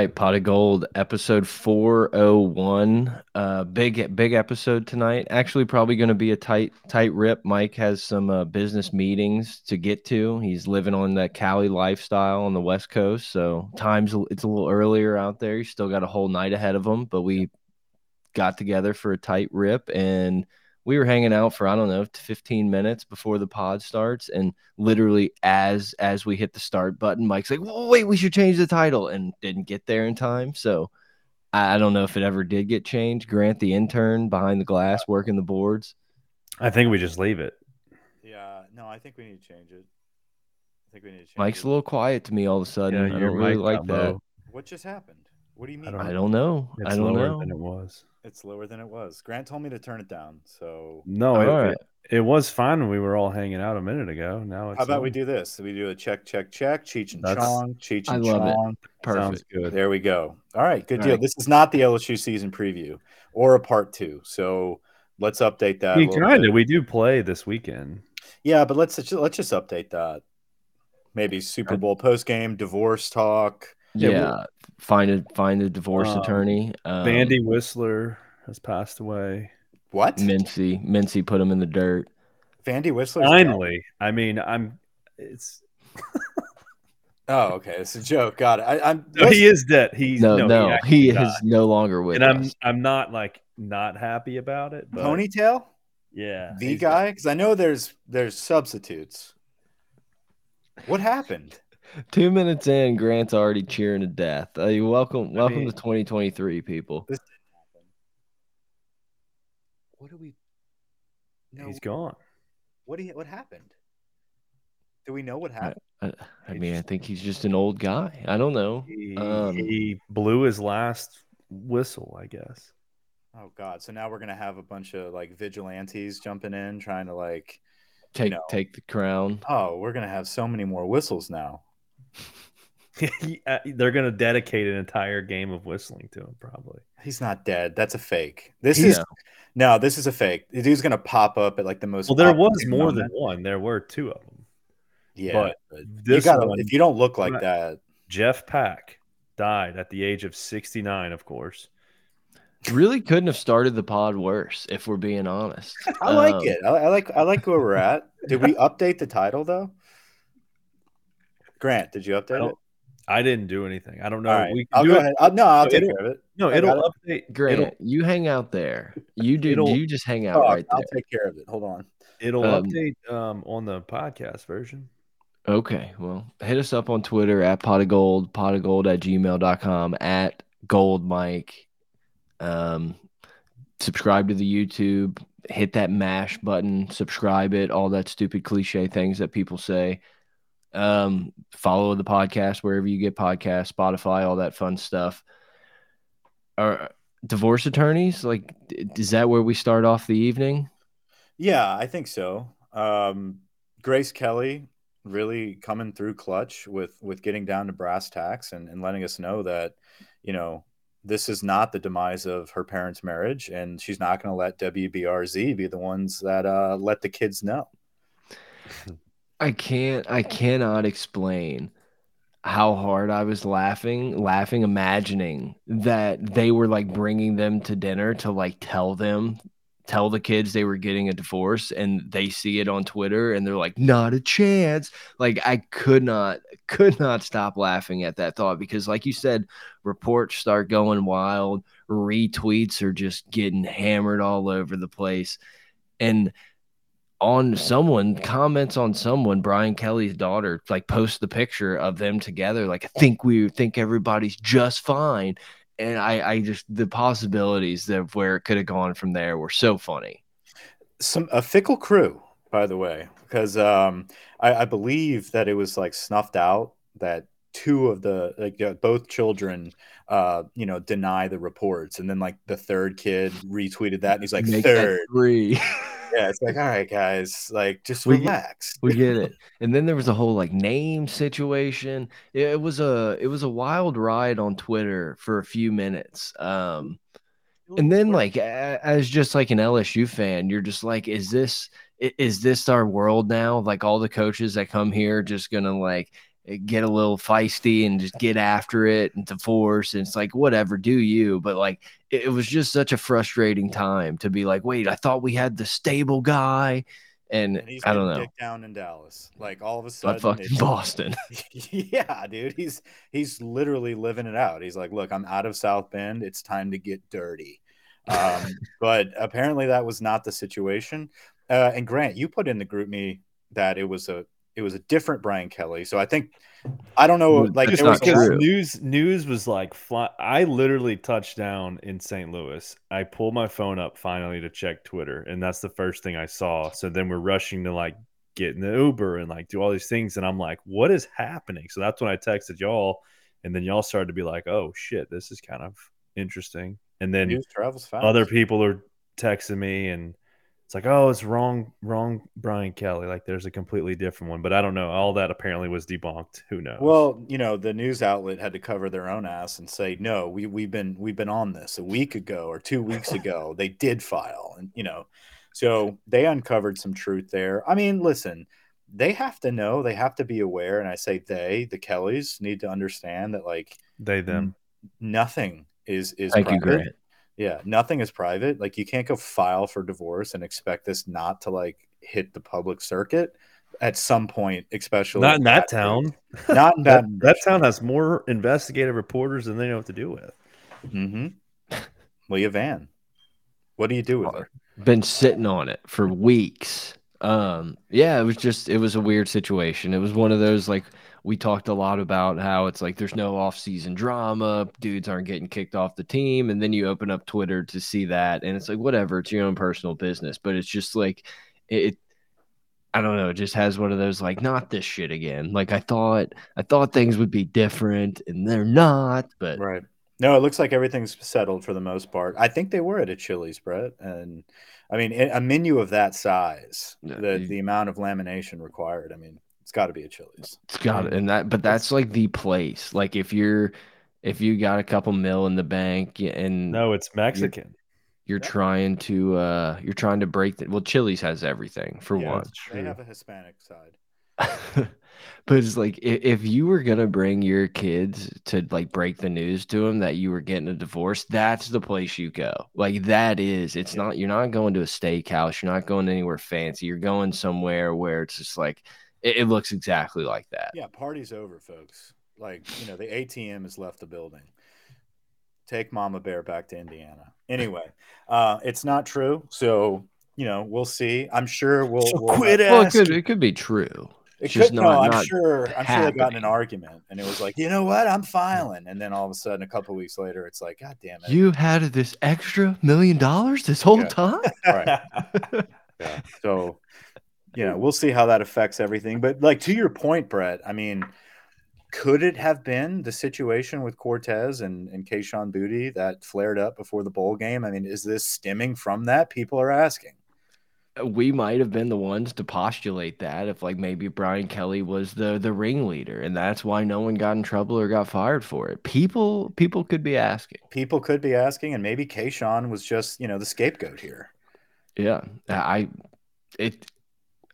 Right, Pot of Gold, episode 401. Uh big big episode tonight. Actually probably going to be a tight tight rip. Mike has some uh, business meetings to get to. He's living on that Cali lifestyle on the West Coast, so times it's a little earlier out there. He's still got a whole night ahead of him, but we got together for a tight rip and we were hanging out for I don't know 15 minutes before the pod starts, and literally as as we hit the start button, Mike's like, "Wait, we should change the title," and didn't get there in time. So I, I don't know if it ever did get changed. Grant, the intern behind the glass, working the boards. I think we just leave it. Yeah, no, I think we need to change it. I think we need to change Mike's it. a little quiet to me all of a sudden. Yeah, I don't really mic like that. low. What just happened? What do you mean? I don't I don't know. It's I don't lower know. than it was. It's lower than it was. Grant told me to turn it down. So No, All it, right. it, it was fine when we were all hanging out a minute ago. Now it's how about we do this? We do a check, check, check. Cheech and That's- Chong. Cheech and I and love it. Chong. Sounds Perfect. good. There we go. All right, good All deal. right. This is not the LSU season preview or a part two. So let's update that. We kind of we do play this weekend. Yeah, but let's let's just update that. Maybe Super Bowl post game, divorce talk. Yeah, Yeah, find a find a divorce Um, attorney. Um, Vandy Whistler has passed away. What? Mincy, Mincy put him in the dirt. Vandy Whistler. Finally, I mean, I'm. It's Oh, okay. It's a joke. Got it. I, I'm. no, he is dead. He's No, no, actually he died. is no longer with and I'm. I'm not like not happy about it. But ponytail. yeah, The guy, because I know there's there's substitutes. What happened? Two minutes in, Grant's already cheering to death. Uh, you welcome, welcome mean- to 2023, people. What do we? No. He's gone. What do you, What happened? Do we know what happened? I, I mean, I think he's just an old guy. I don't know. He, Um, he blew his last whistle, I guess. Oh God! So now we're gonna have a bunch of like vigilantes jumping in, trying to like. Take know. take the crown. Oh, we're gonna have so many more whistles now. He- uh, They're going to dedicate an entire game of whistling to him, probably. He's not dead. That's a fake. This He- is no. This is a fake. The dude's gonna pop up at like the most. Well, there was more than one. There were two of them. Yeah, but but you this gotta. one- if you don't look like Right. that, Jeff Pack died at the age of 69, of course. Really couldn't have started the pod worse, if we're being honest. I like Um, it. I, I like. I like where we're at. Did we update the title though? Grant, did you I, update it? I didn't do anything. I don't know. All right, We can I'll do go it. ahead. I'll, no, I'll No, take it'll- care of it. No, I it'll got update. Grant, It'll, you hang out there. You do. It'll- You just hang out Oh, right I'll there. take care of it. Hold on. it'll Um, update um, on the podcast version. Okay. Well, hit us up on Twitter at pot of gold, pot of gold at gmail.com, at gold mike. Um, subscribe to the YouTube, hit that mash button, subscribe it, all that stupid cliche things that people say. Um, follow the podcast wherever you get podcasts, Spotify, all that fun stuff. Are divorce attorneys like is that where we start off the evening? Yeah, I think so. Um, Grace Kelly really coming through clutch with with getting down to brass tacks and, and letting us know that you know this is not the demise of her parents' marriage, and she's not going to let WBRZ be the ones that uh, let the kids know. I can't I cannot explain how hard I was laughing, laughing imagining that they were like bringing them to dinner to like tell them tell the kids they were getting a divorce and they see it on Twitter and they're like not a chance. Like I could not could not stop laughing at that thought because like you said reports start going wild, retweets are just getting hammered all over the place. And on someone comments on someone brian kelly's daughter like posts the picture of them together like i think we think everybody's just fine. And i i just the possibilities of where it could have gone from there were so funny. Some a fickle crew, by the way, because um, I, I believe that it was like snuffed out that two of the like uh, both children uh you know deny the reports. And then like the third kid retweeted that and he's like Make third. three yeah it's like all right guys like just We get- relax. we get it. And then there was a whole like name situation. It, it was a it was a wild ride on twitter for a few minutes um and then like as just like an LSU fan, you're just like, is this is this our world now? Like all the coaches that come here just gonna like get a little feisty and just get after it and divorce. And it's like, whatever, do you? But like, it, it was just such a frustrating time to be like, wait, I thought we had the stable guy. And, And I don't know. down in Dallas. Like all of a I sudden, fucking it's- Boston. yeah, dude. He's he's literally living it out. He's like, look, I'm out of South Bend. It's time to get dirty. Um, but apparently that was not the situation. Uh, and Grant, you put in the group me that it was a it was a different Brian Kelly. So I think I don't know, like there was because news news was like fly- I literally touched down in St. Louis. I pulled my phone up finally to check Twitter, and that's the first thing I saw. So then we're rushing to like get in the Uber and like do all these things, and I'm like, what is happening? So that's when I texted y'all, and then y'all started to be like, oh shit, this is kind of interesting. And then news travels fast. other people are texting me and it's like oh it's wrong wrong brian kelly like there's a completely different one but i don't know all that apparently was debunked who knows Well, you know, the news outlet had to cover their own ass and say, "No, we we've been we've been on this a week ago or two weeks ago. They did file, and you know, so they uncovered some truth there. I mean, listen, they have to know, they have to be aware, and I say they, the Kellys, need to understand that like they them nothing is is Thank you, private. Grant. Yeah, nothing is private. Like you can't go file for divorce and expect this not to like hit the public circuit at some point, especially not in that Baton Rouge. town Not in that, that town has more investigative reporters than they know what to do with Mm-hmm. Leah Van. What do you do with her? been sitting on it for weeks. Um, yeah, it was just it was a weird situation. It was one of those like we talked a lot about how it's like there's no off-season drama, dudes aren't getting kicked off the team, and then you open up Twitter to see that, and it's like whatever, it's your own personal business, but it's just like it. I don't know. It just has one of those like not this shit again. Like I thought, I thought things would be different, and they're not. But Right. No, it looks like everything's settled for the most part. I think they were at a Chili's, Brett, and I mean a menu of that size, the you- the amount of lamination required. I mean, it's got to be a Chili's. It's got it, and that, but that's like the place. Like if you're, if you got a couple mil in the bank and no it's mexican you're trying to, uh, you're trying to break the. Well, Chili's has everything for Yeah, one, They have a Hispanic side. but it's like if, if you were gonna bring your kids to like break the news to them that you were getting a divorce, that's the place you go. Like that is. It's Yeah. not. You're not going to a steakhouse. You're not going anywhere fancy. You're going somewhere where it's just like it, it looks exactly like that. Yeah, party's over, folks. Like, you know, the ATM has left the building. Take Mama Bear back to Indiana. Anyway, uh, it's not true. So, you know, we'll see. I'm sure we'll, So we'll quit Well, it could, it could be true. It It's just could, no, not- I'm not sure. I'm sure they got in an argument, and it was like, you know what, I'm filing, and then all of a sudden, a couple weeks later, it's like, God damn it! You had this extra million dollars this whole Yeah. time? Right. Yeah. So, you know, we'll see how that affects everything. But like to your point, Brett, I mean, could it have been the situation with Cortez and and Kayshon Boutte that flared up before the bowl game? I mean, is this stemming from that? People are asking. Uh, we might have been the ones to postulate that if like maybe Brian Kelly was the the ringleader and that's why no one got in trouble or got fired for it. People people could be asking. People could be asking, and maybe Kayshon was just you know the scapegoat here. Yeah. I it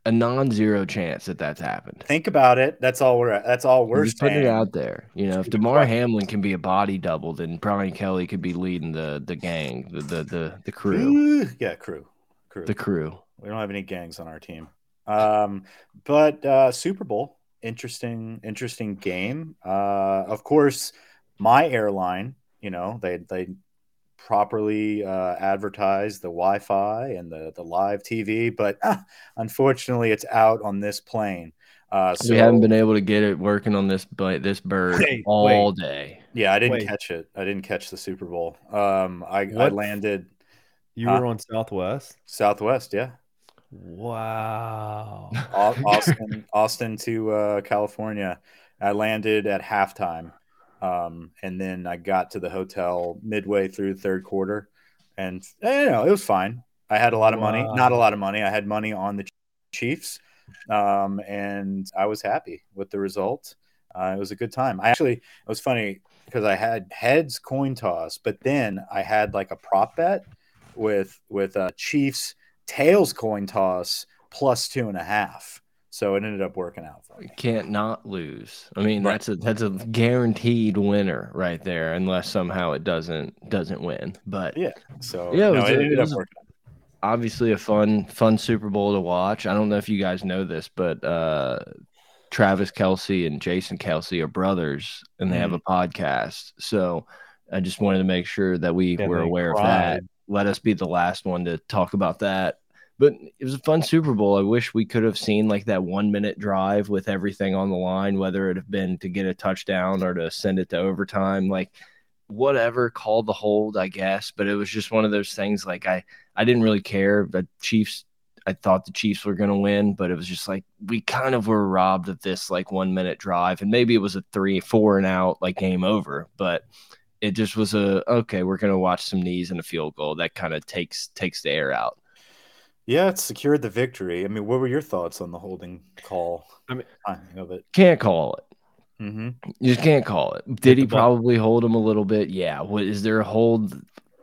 a non-zero chance that that's happened. Think about it. That's all we're. That's all we're just putting it out there. You know, if Damar. Hamlin can be a body double, then Brian Kelly could be leading the the gang, the the the, the crew. Yeah, crew, crew. The crew. We don't have any gangs on our team. Um, but uh, Super Bowl, interesting, interesting game. Uh, of course, my airline, you know, they they properly uh, advertised the Wi-Fi and the the live TV, but ah, unfortunately, it's out on this plane. Uh, so we haven't been able to get it working on this but this bird Wait, all day. yeah, I didn't Wait. catch it. I didn't catch the Super Bowl. Um, I, I landed you Huh? were on southwest Southwest, yeah. wow Austin, Austin to uh, California. I landed at halftime, um, and then I got to the hotel midway through the third quarter, and eh, you know it was fine. I had a lot of money, not a lot of money. I had money on the Chiefs, um, and I was happy with the result. Uh, it was a good time. I actually, it was funny because I had heads coin toss, but then I had like a prop bet with with uh, Chiefs tails coin toss plus two and a half. So it ended up working out for me. Can't not lose. I mean, Right. that's a that's a guaranteed winner right there, unless somehow it doesn't doesn't win. But Yeah. So Yeah, it was it it ended was up working obviously a fun fun Super Bowl to watch. I don't know if you guys know this, but uh Travis Kelce and Jason Kelce are brothers and they have a podcast. So I just wanted to make sure that we Yeah, were aware of that. Let us be the last one to talk about that. But it was a fun Super Bowl. I wish we could have seen like that one minute drive with everything on the line, whether it have been to get a touchdown or to send it to overtime. Like whatever, called the hold, I guess. But it was just one of those things like I I didn't really care. The Chiefs, I thought the Chiefs were going to win, but it was just like we kind of were robbed of this like one minute drive, and maybe it was a three, four and out, like game over. But it just was a okay. We're going to watch some knees and a field goal that kind of takes takes the air out. Yeah, it secured the victory. I mean, what were your thoughts on the holding call? I mean- timing of it. Can't call it. hmm You just can't call it. Did he probably hold him a little bit? Yeah. What is there a hold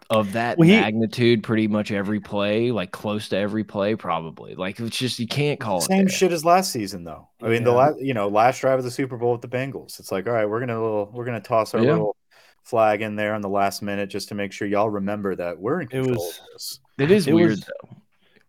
of that Well, he- magnitude pretty much every play, like close to every play? Probably. Like it's just you can't call it. Same shit as last season, though. I mean, the last, you know, last drive of the Super Bowl with the Bengals. It's like, all right, we're gonna little, we're gonna toss our Yeah. little flag in there on the last minute just to make sure y'all remember that we're in It control was- of this. It is It weird was- though.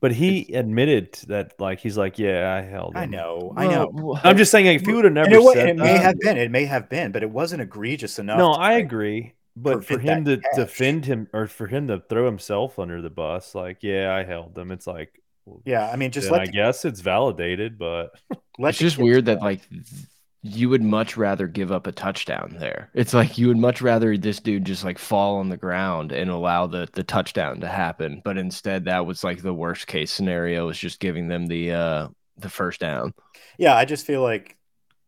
But he admitted that, like, he's like, yeah, I held. I him." know, I know. Well, I'm just saying, like, if he would have never And it, wa- said it may that- have been, it may have been, but it wasn't egregious enough. No, to, I like, agree. But for him to catch. defend him or for him to throw himself under the bus, like, yeah, I held them. It's like, Yeah, I mean, just then let I the, guess it's validated, but it's just kids weird that like you would much rather give up a touchdown there. It's like you would much rather this dude just like fall on the ground and allow the the touchdown to happen, but instead that was like the worst case scenario was just giving them the uh the first down. Yeah, I just feel like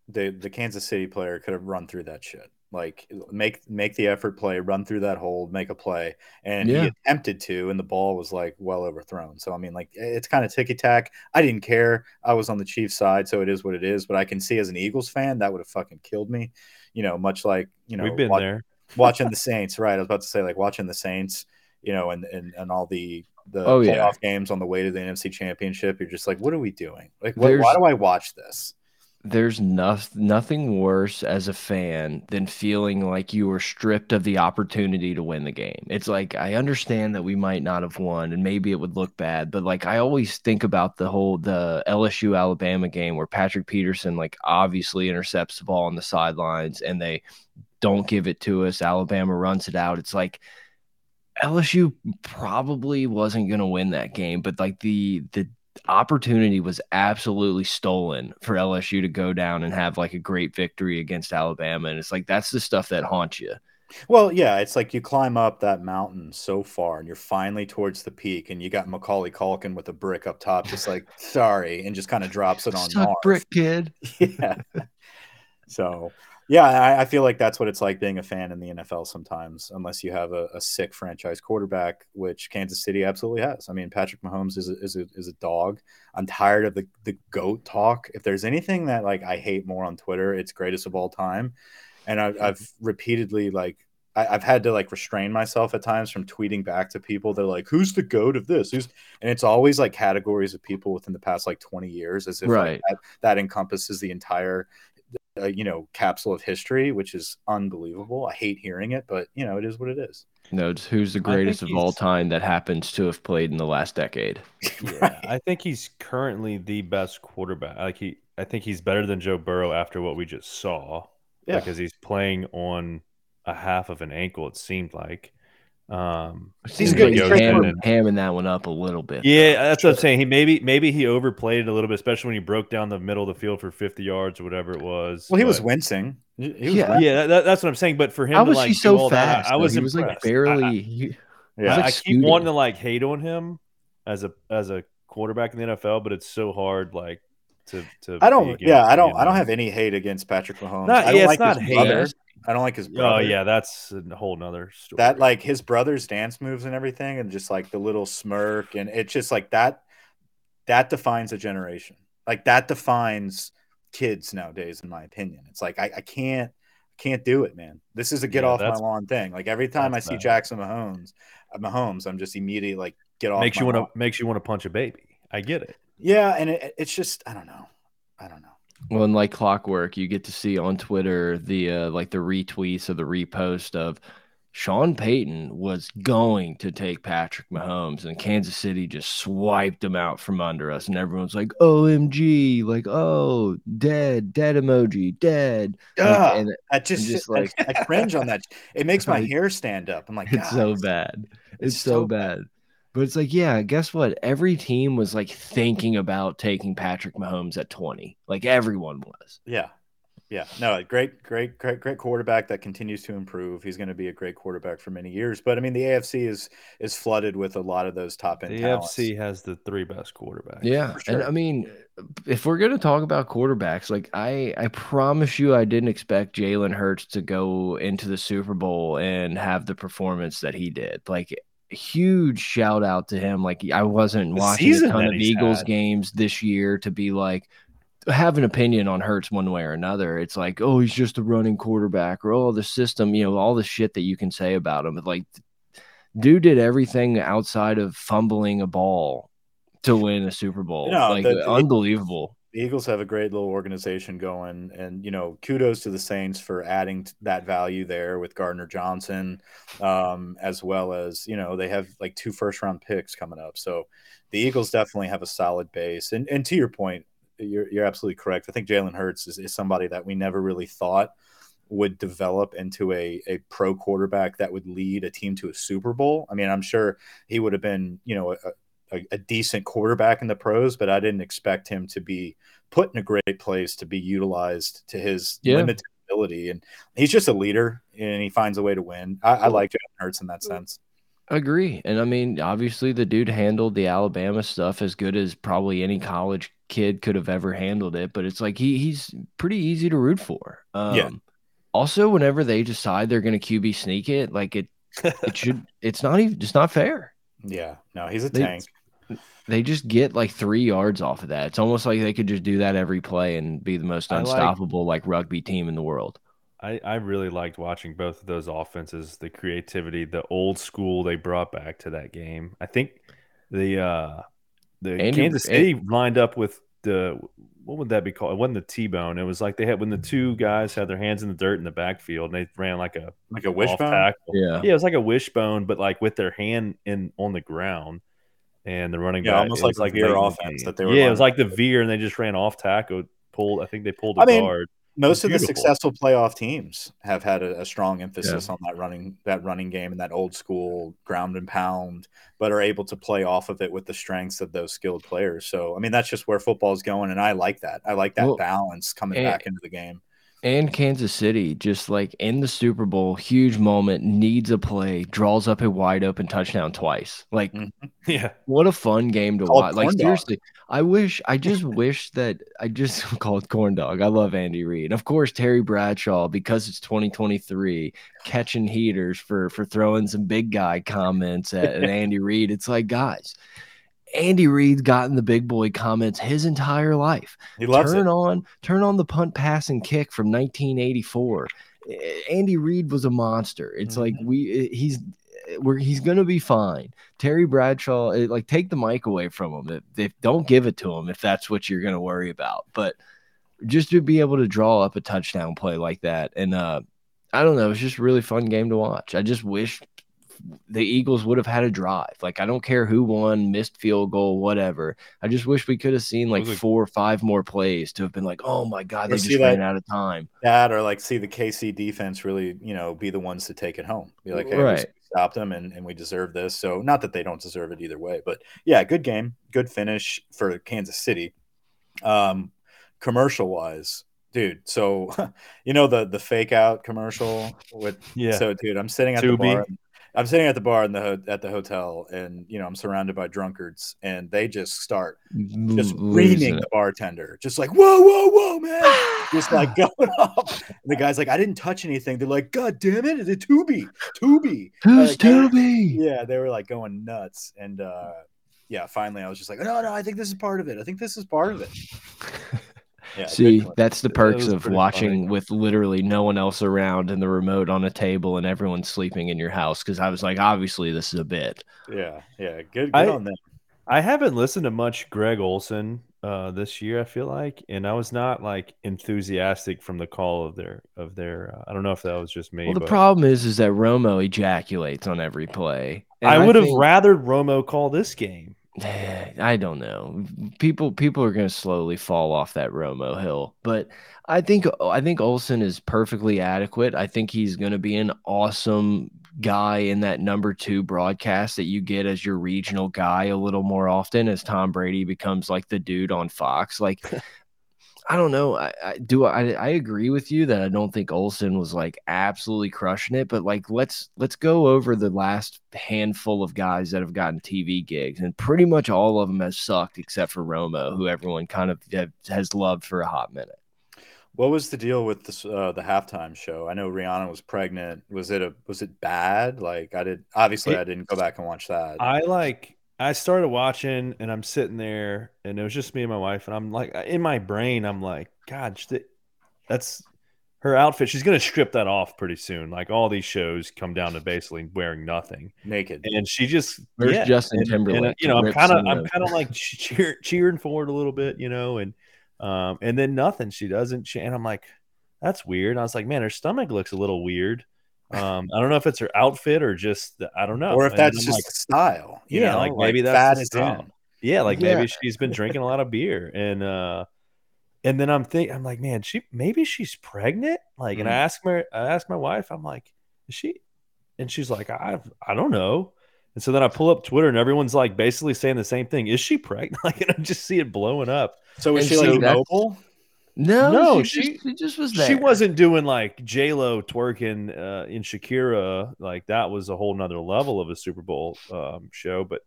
the the Kansas City player could have run through that shit. Like make make the effort play, run through that hold, make a play, and Yeah. he attempted to, and the ball was like well overthrown. So I mean, like eh, it's kind of ticky tack. I didn't care. I was on the Chiefs side, so it is what it is. But I can see as an Eagles fan that would have fucking killed me. You know, much like you know we've been wa- there. watching the Saints. Right, I was about to say like watching the Saints. You know, and and, and all the the Oh, playoff yeah. games on the way to the NFC Championship. You're just like, what are we doing? Like, what, why do I watch this? There's noth- nothing worse as a fan than feeling like you were stripped of the opportunity to win the game. It's like I understand that we might not have won and maybe it would look bad, but like I always think about the whole the LSU Alabama game where Patrick Peterson like obviously intercepts the ball on the sidelines and they don't give it to us. Alabama runs it out. It's like LSU probably wasn't going to win that game, but like the the opportunity was absolutely stolen for LSU to go down and have like a great victory against Alabama. And it's like that's the stuff that haunts you. Well, yeah, it's like you climb up that mountain so far and you're finally towards the peak and you got Macaulay Culkin with a brick up top, just like sorry, and just kind of drops it on Suck brick kid. yeah. So yeah, I, I feel like that's what it's like being a fan in the NFL sometimes, unless you have a, a sick franchise quarterback, which Kansas City absolutely has. I mean, Patrick Mahomes is a, is a, is a dog. I'm tired of the, the goat talk. If there's anything that like I hate more on Twitter, it's greatest of all time. And I, mm-hmm. I've repeatedly like I, I've had to like restrain myself at times from tweeting back to people. They're like, "Who's the goat of this?" Who's and it's always like categories of people within the past like 20 years, as if like, that, that encompasses the entire uh, you know capsule of history, which is unbelievable. I hate hearing it, but you know it is what it is. No, it's who's the greatest of all time that happens to have played in the last decade. Yeah, I think he's currently the best quarterback. Like he, I think he's better than Joe Burrow after what we just saw. Yeah. because he's playing on a half of an ankle. It seemed like. Um, He's and good. He's goes great in for- hamming, hamming that one up a little bit. yeah, that's what I'm saying. He maybe maybe he overplayed it a little bit, especially when he broke down the middle of the field for 50 yards or whatever it was. Well, he was wincing. He, he was Yeah. wincing. Yeah, that, that- that's what I'm saying. But for him, How to, was like, he so all that, fast? I was he was like impressed. I- barely. he- Yeah. like I, I keep wanting to like hate on him as a as a quarterback in the NFL, but it's so hard like to to. I don't. Yeah, I don't. you I don't have any hate against Patrick Mahomes. Not- I don't yeah, it's like not his hate. brother. I don't like his Oh yeah, that's a whole nother story. that like his brother's dance moves and everything, and just like the little smirk, and it's just like that. That defines a generation. Like that defines kids nowadays, in my opinion. It's like I, I can't, can't do it, man. This is a get Yeah, off my lawn thing. Like every time I see bad. Jackson Mahomes, uh, Mahomes, I'm just immediately like get off. makes you want to makes you want to punch a baby. I get it. Yeah, and it, it's just I don't know. I don't know. Well, and like clockwork, you get to see on Twitter the uh, like the retweets or the repost of Sean Payton was going to take Patrick Mahomes, and Kansas City just swiped him out from under us, and everyone's like, "OMG!" Like, "Oh, dead, dead emoji, dead." Like, and, I just, just like I, I, cringe on that. It makes my hair stand up. I'm like, it's so bad. It's, it's so, so bad. bad. But it's like, yeah, guess what? Every team was like thinking about taking Patrick Mahomes at 20. Like everyone was. Yeah. Yeah, no, great, great, great, great quarterback that continues to improve. He's going to be a great quarterback for many years. But I mean, the AFC is is flooded with a lot of those top end. The talents. AFC has the three best quarterbacks. Yeah, sure. and I mean, if we're going to talk about quarterbacks, like I, I promise you, I didn't expect Jalen Hurts to go into the Super Bowl and have the performance that he did. Like huge shout out to him. Like I wasn't the watching a ton of Eagles had. games this year to be like have an opinion on Hurts one way or another. It's like, oh, he's just a running quarterback, or oh, the system, you know, all the shit that you can say about him. But like, dude did everything outside of fumbling a ball to win a Super Bowl. No, like, the, unbelievable. The Eagles have a great little organization going, and you know, kudos to the Saints for adding that value there with Gardner Johnson, um, as well as you know they have like two first round picks coming up. So the Eagles definitely have a solid base. And and to your point, you're you're absolutely correct. I think Jalen Hurts is, is somebody that we never really thought would develop into a, a pro quarterback that would lead a team to a Super Bowl. I mean, I'm sure he would have been, you know, a, a, a, decent quarterback in the pros, but I didn't expect him to be put in a great place to be utilized to his yeah. limited ability. And he's just a leader and he finds a way to win. I, I like Jalen Hurts in that sense. Agree. And I mean, obviously, the dude handled the Alabama stuff as good as probably any college kid could have ever handled it. But it's like he he's pretty easy to root for. Um, yeah. Also, whenever they decide they're going to QB sneak it, like it, it should. It's not even. It's not fair. Yeah. No, he's a they, tank. They just get like three yards off of that. It's almost like they could just do that every play and be the most unstoppable like, like rugby team in the world. I, I really liked watching both of those offenses, the creativity, the old school they brought back to that game. I think the uh the Andrew, Kansas City and, lined up with the what would that be called? It wasn't the T bone. It was like they had when the two guys had their hands in the dirt in the backfield and they ran like a like a wishbone. Yeah, yeah, it was like a wishbone, but like with their hand in on the ground and the running yeah, back. almost like like veer offense that they were. Yeah, it was like the veer, and they just ran off tackle. Pulled. I think they pulled a I mean, guard most of the successful playoff teams have had a, a strong emphasis yeah. on that running that running game and that old school ground and pound, but are able to play off of it with the strengths of those skilled players. So I mean that's just where football is going, and I like that. I like that well, balance coming and, back into the game and Kansas City, just like in the Super Bowl, huge moment, needs a play, draws up a wide open touchdown twice. Like, mm-hmm. yeah, what a fun game to watch. Like, seriously, I wish, I just wish that I just called it corn dog. I love Andy Reid. Of course, Terry Bradshaw, because it's 2023, catching heaters for for throwing some big guy comments at, at Andy Reid. It's like, guys, Andy Reid's gotten the big boy comments his entire life. He loves turn it. on, turn on the punt, pass, and kick from 1984. Andy Reid was a monster. It's mm -hmm. like mm-hmm. we he's we're he's gonna be fine. Terry Bradshaw, like take the mic away from him. If, if don't give it to him if that's what you're gonna worry about. But just to be able to draw up a touchdown play like that, and uh, I don't know, it's just a really fun game to watch. I just wish the Eagles would have had a drive. Like I don't care who won, missed field goal, whatever. I just wish we could have seen like four or five more plays to have been like, oh my god, they just ran out of time. That or like see the KC defense really, you know, be the ones to take it home. Be like, hey, right. we stopped them and, and we deserve this. So not that they don't deserve it either way, but yeah, good game, good finish for Kansas City. Um, commercial wise, dude. So you know the the fake out commercial with yeah. So dude, I'm sitting at the bar. I'm sitting at the bar in the at the hotel, and you know I'm surrounded by drunkards, and they just start just reaming the bartender, just like whoa, whoa, whoa, man, just like going up. And the guy's like, I didn't touch anything. They're like, God damn it, it's a Tubi, Tubi, who's like, Tubi? Yeah, they were like going nuts, and uh, yeah, finally I was just like, no, no, I think this is part of it. I think this is part of it. Yeah, See, that's the perks of watching funny. with literally no one else around and the remote on a table and everyone sleeping in your house. Because I was like, obviously, this is a bit. Yeah, yeah, good, good I, on them. I haven't listened to much Greg Olsen uh, this year. I feel like, and I was not like enthusiastic from the call of their of their. Uh, I don't know if that was just me. Well, the but problem is, is that Romo ejaculates on every play. And I would have think- rather Romo call this game. I don't know. People people are going to slowly fall off that Romo hill, but I think I think Olsen is perfectly adequate. I think he's going to be an awesome guy in that number 2 broadcast that you get as your regional guy a little more often as Tom Brady becomes like the dude on Fox. Like I don't know. I, I do. I I agree with you that I don't think Olsen was like absolutely crushing it, but like let's let's go over the last handful of guys that have gotten TV gigs, and pretty much all of them has sucked except for Romo, who everyone kind of have, has loved for a hot minute. What was the deal with this uh, the halftime show? I know Rihanna was pregnant. Was it a was it bad? Like I did obviously It- I didn't go back and watch that. I like. I started watching, and I'm sitting there, and it was just me and my wife, and I'm like, in my brain, I'm like, God, that's her outfit. She's gonna strip that off pretty soon. Like all these shows come down to basically wearing nothing. Naked. and she just Where's yeah, Justin and- and, uh, Timberlake you know, I'm kind of I'm kind of like cheer, cheering for it a little bit, you know, and um, and then nothing. She doesn't, she, and I'm like, that's weird. And I was like, man, her stomach looks a little weird. Um, I don't know if it's her outfit or just the, I don't know, or if And that's just like, style. You Yeah, know, like, maybe that's fat the is style. in. yeah, like Yeah. maybe she's been drinking a lot of beer, and uh, and then I'm thinking, I'm like, man, she maybe she's pregnant. Like, and I ask my I ask my wife, I'm like, is she? And she's like, I I don't know. And so then I pull up Twitter, and everyone's like basically saying the same thing. Is she pregnant? Like, and I just see it blowing up. So is And she so like that's- mobile? No, No, she, she- just, she just was there. She wasn't doing like J Lo twerking uh, in Shakira. Like that was a whole nother level of a Super Bowl um, show, but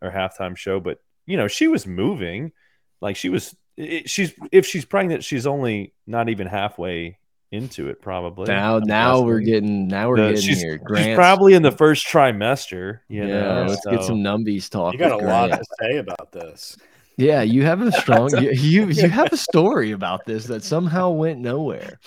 or halftime show. But you know, she was moving. Like she was. It, she's if she's pregnant, she's only not even halfway into it. Probably Now, I'm now we're getting now we're The- getting she's, here. she's probably in the first trimester. You yeah. know, let's get some numbies talk. You got a with lot to say about this. Yeah, you have a strong you, you you have a story about this that somehow went nowhere.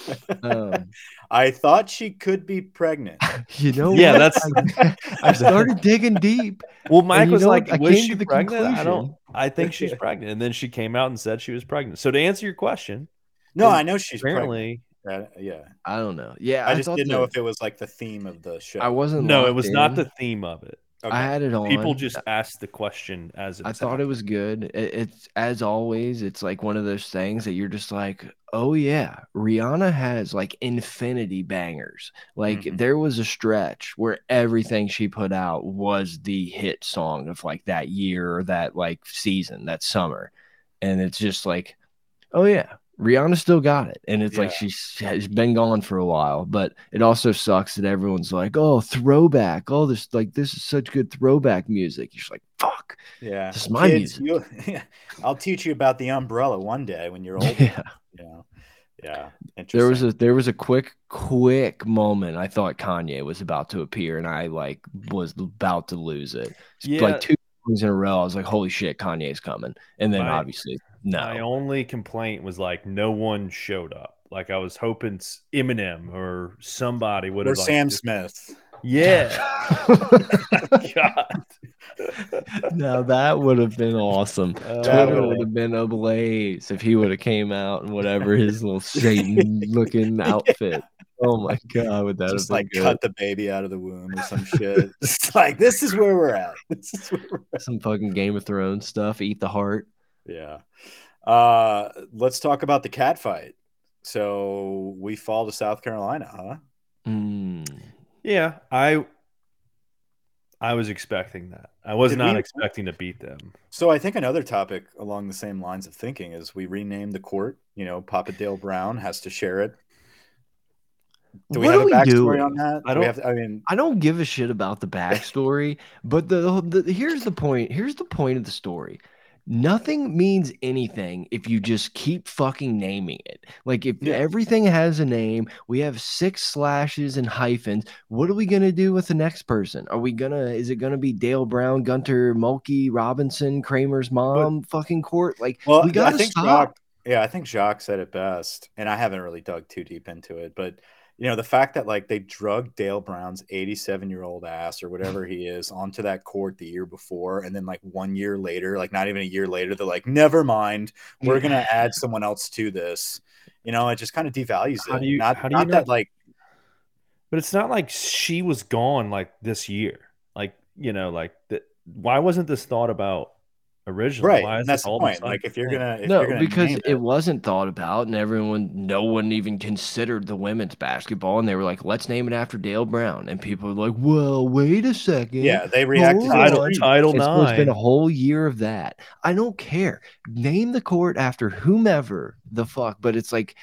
Um, I thought she could be pregnant. you know, Yeah, what? that's- I, I started digging deep. Well, Mike you was know like, what? I "Was she to the pregnant?" I don't. I think she's pregnant, and then she came out and said she was pregnant. So to answer your question, No, I know she's apparently, pregnant. Uh, yeah, I don't know. Yeah, I, just didn't know that- if it was like the theme of the show. I wasn't. no, it locked was not the theme of it. Okay. I had it on. People just asked the question as it I thought it was good. It, it's as always, it's like one of those things that you're just like, oh yeah, Rihanna has like infinity bangers. Like Mhm. there was a stretch where everything she put out was the hit song of like that year or that like season, that summer, and it's just like, oh yeah. Rihanna still got it, and it's like Yeah. she's has been gone for a while. But it also sucks that everyone's like, "Oh, throwback! Oh, this like this is such good throwback music." You're just like, "Fuck!" Yeah, This is my Kids, you, I'll teach you about the umbrella one day when you're older. Yeah. Yeah. Interesting. There was a there was a quick quick moment I thought Kanye was about to appear and I like was about to lose it. Yeah. Like two in a row, I was like, "Holy shit, Kanye's coming!" And then My- obviously, no. My only complaint was like no one showed up. Like I was hoping Eminem or somebody would or have. like, Sam just- Smith. Yeah. God. now that would have been awesome. Uh, Twitter would have been ablaze if he would have came out in whatever his little Satan looking outfit. Oh my god, would that Just have been like good? cut the baby out of the womb or some shit. It's like this is where we're at. This is where we're at. Some fucking Game of Thrones stuff. Eat the heart. Yeah. Uh, let's talk about the cat fight. So we fall to South Carolina, huh? Mm. Yeah, I I was expecting that. I was Did not we- expecting to beat them. So I think another topic along the same lines of thinking is we rename the court. You know, Papa Dale Brown has to share it. Do we What have are a backstory doing? on that? I Do don't- have to- I mean, I don't give a shit about the backstory, but the, the here's the point. Here's the point of the story. Nothing means anything if you just keep fucking naming it. Like if Yeah. everything has a name, we have six slashes and hyphens. What are we gonna do with the next person? Are we gonna? Is it gonna be Dale Brown, Gunter, Mulkey, Robinson, Kramer's mom, fucking court? Like well, we gotta I think stop. Jacques, yeah, I think Jacques said it best, and I haven't really dug too deep into it, but you know, the fact that like they drug Dale Brown's 87 year old ass or whatever he is onto that court the year before, and then like one year later, like not even a year later, they're like, never mind, we're gonna add someone else to this. You know, it just kind of devalues How it. do you- not, how do you not not- that like But it's not like she was gone like this year. Like, you know, like the, why wasn't this thought about originally? right. Why is that's the all of a point. sudden Like if you're gonna if no, you're gonna because name it, wasn't thought about, and everyone, no one even considered the women's basketball, and they were like, "Let's name it after Dale Brown," and people were like, "Well, wait a second, yeah, they reacted to Hold the Title, on. tweet. title It's, so it's been a whole year of that. I don't care. Name the court after whomever the fuck, but it's like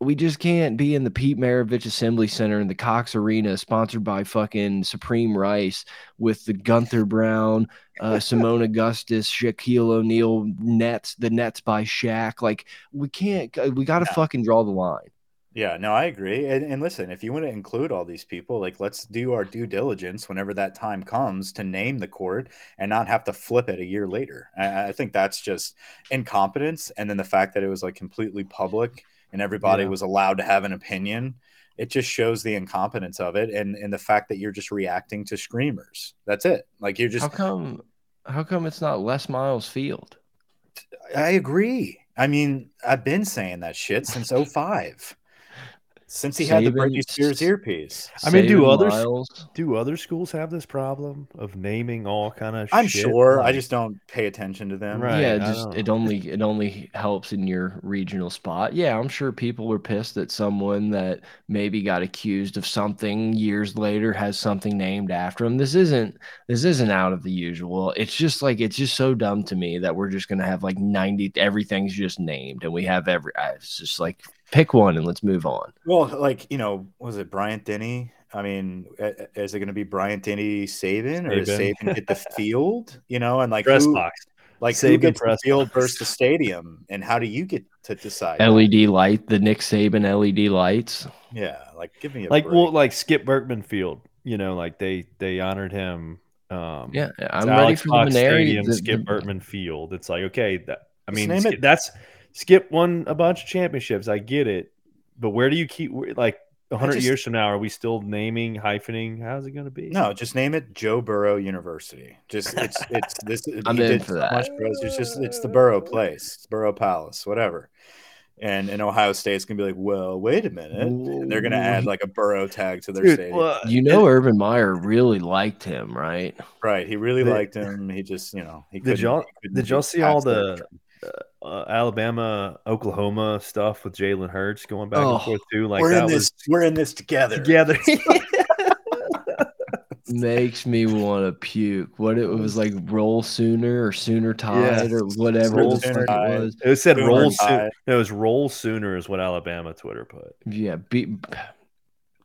we just can't be in the Pete Maravich Assembly Center in the Cox Arena, sponsored by fucking Supreme Rice, with the Gunter Brown, uh, Seimone Augustus, Shaquille O'Neal nets, the nets by Shaq. Like we can't. We got to No. fucking draw the line. Yeah, no, I agree. And, and listen, if you want to include all these people, like let's do our due diligence whenever that time comes to name the court and not have to flip it a year later. I, I think that's just incompetence. And then the fact that it was like completely public and everybody Yeah. was allowed to have an opinion, it just shows the incompetence of it and, and the fact that you're just reacting to screamers. That's it. Like you're just How come? How come it's not Les Miles Field? I agree. I mean, I've been saying that shit since 05. Since he had the Saban- Britney Spears earpiece. I mean, do Saban others- Miles? Do other schools have this problem of naming all kind of I'm shit? sure. I just don't pay attention to them. Right, yeah, it just don't it only it only helps in your regional spot. Yeah, I'm sure people were pissed that someone that maybe got accused of something years later has something named after him. This isn't this isn't out of the usual. It's just like it's just so dumb to me that we're just gonna have like 90 everything's just named and we have every it's just like pick one and let's move on. Well, like, you know, was it Bryant Denny? I mean, a- a- is it going to be Bryant Denny Saban or does Saban. Saban get the field? You know, and like press who, box. like who Saban gets the field box. versus the stadium, and how do you get to decide? that? LED light, the Nick Saban LED lights. Yeah, like give me a Like break. well, like Skip Bertman Field. You know, like they they honored him. Um, Yeah, I'm ready Alex for Fox the Maneri. Stadium, the- Skip the- Bertman Field. It's like okay, that I mean, name Skip- it- that's Skip won a bunch of championships. I get it, but where do you keep like hundred just- years from now? Are we still naming hyphening? How's it going to be? No, just name it Joe Burrow University. Just it's it's this. I'm in for that. much for. It's just it's the Burrow place, it's Burrow Palace, whatever. And in Ohio State's gonna be like, well, wait a minute. And they're gonna add like a Burrow tag to their Dude, stadium. well, You know, Urban Meyer really liked him, right? Right. He really Did- liked him. He just, you know, he Did couldn't- y'all- he couldn't did y'all see all past the- uh, Alabama, Oklahoma stuff with Jalen Hurts going back Oh, and forth too. Like we're that in was this. We're in this together. together. Makes me want to puke. What it was like, roll sooner or sooner tide or whatever Roll Sooner it was. it said Boomer roll and soon. Tide. No, it was roll sooner is what Alabama Twitter put. Yeah, be,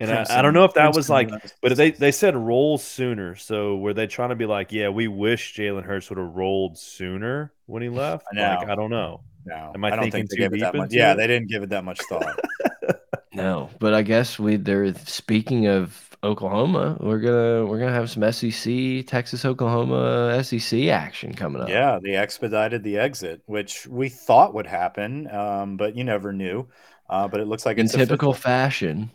And I, I don't know if that was like, West. but they they said roll sooner. So were they trying to be like, yeah, we wish Jalen Hurts would have rolled sooner when he left? I know. Like I don't know. no, Am I I don't thinking think they too gave it that much. Yeah, it? they didn't give it that much thought. no. But I guess we they're speaking of Oklahoma, we're gonna we're gonna have some SEC, Texas Oklahoma SEC action coming up. yeah, they expedited the exit, which we thought would happen, um, but you never knew. Uh, but it looks like in it's typical official. fashion,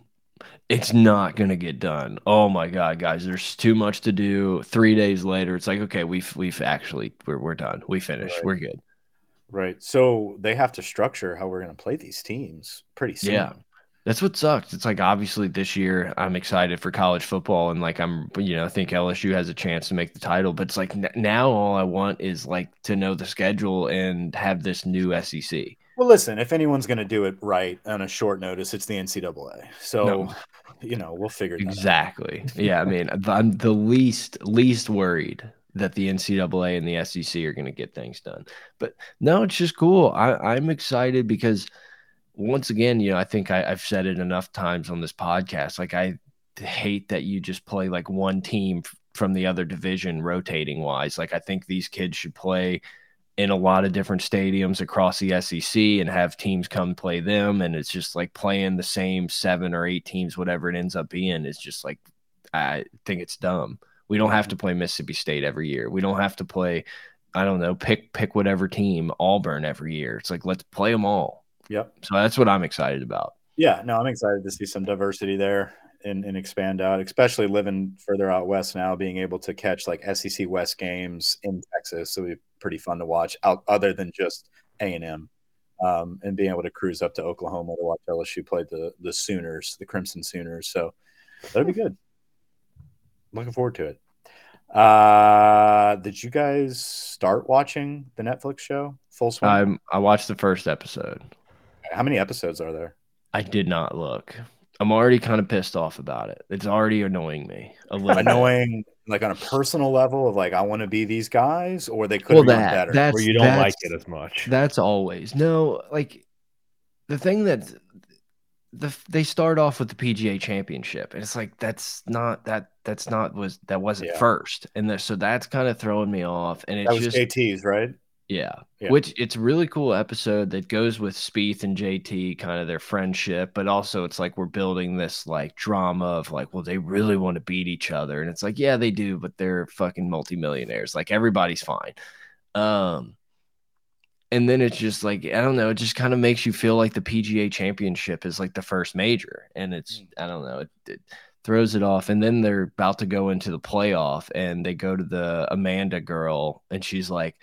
it's not going to get done. Oh my god, guys, there's too much to do. 3 days later, it's like, okay, we've we've actually we're we're done. We finished. Right. We're good. Right. So they have to structure how we're going to play these teams pretty soon. Yeah. That's what sucks. It's like obviously this year I'm excited for college football and like I'm you know I think LSU has a chance to make the title, but it's like now all I want is like to know the schedule and have this new SEC. Well, listen, if anyone's going to do it right on a short notice, it's the NCAA. So, No. you know, we'll figure out. Exactly. Yeah, I mean, I'm the least least worried that the NCAA and the SEC are going to get things done. But no, it's just cool. I, I'm excited because once again, you know, I think I, I've said it enough times on this podcast. Like, I hate that you just play like one team from the other division rotating wise. Like, I think these kids should play in a lot of different stadiums across the SEC and have teams come play them. And it's just like playing the same seven or eight teams, whatever it ends up being, is just like, I think it's dumb. We don't have to mm-hmm. play Mississippi State every year. We don't have to play, I don't know, pick pick whatever team Auburn every year. It's like let's play them all. Yep. So that's what I'm excited about. Yeah, no, I'm excited to see some diversity there and, and expand out, especially living further out west now, being able to catch like SEC West games in Texas. So it'll be pretty fun to watch out other than just A and M. Um, and being able to cruise up to Oklahoma to watch LSU play the the Sooners, the Crimson Sooners. So that'll be good. Looking forward to it. Uh, did you guys start watching the Netflix show Full Swing? I I watched the first episode. How many episodes are there? I did not look. I'm already kind of pissed off about it. It's already annoying me a little. bit. Annoying, like on a personal level of like I want to be these guys, or they could Well, be done that better. that's Or you don't like it as much. That's always no. Like the thing that the they start off with the PGA Championship, and it's like that's not that that's not was that wasn't Yeah. first, and the, so that's kind of throwing me off, and that it's was just JT's, right? Yeah. Yeah. which it's a really cool episode that goes with Spieth and JT, kind of their friendship, but also it's like we're building this like drama of like, well, they really want to beat each other, and it's like, yeah, they do, but they're fucking multimillionaires, like everybody's fine. Um, and then it's just like I don't know, it just kind of makes you feel like the PGA Championship is like the first major, and it's I don't know, it, it throws it off. And then they're about to go into the playoff, and they go to the Amanda girl, and she's like,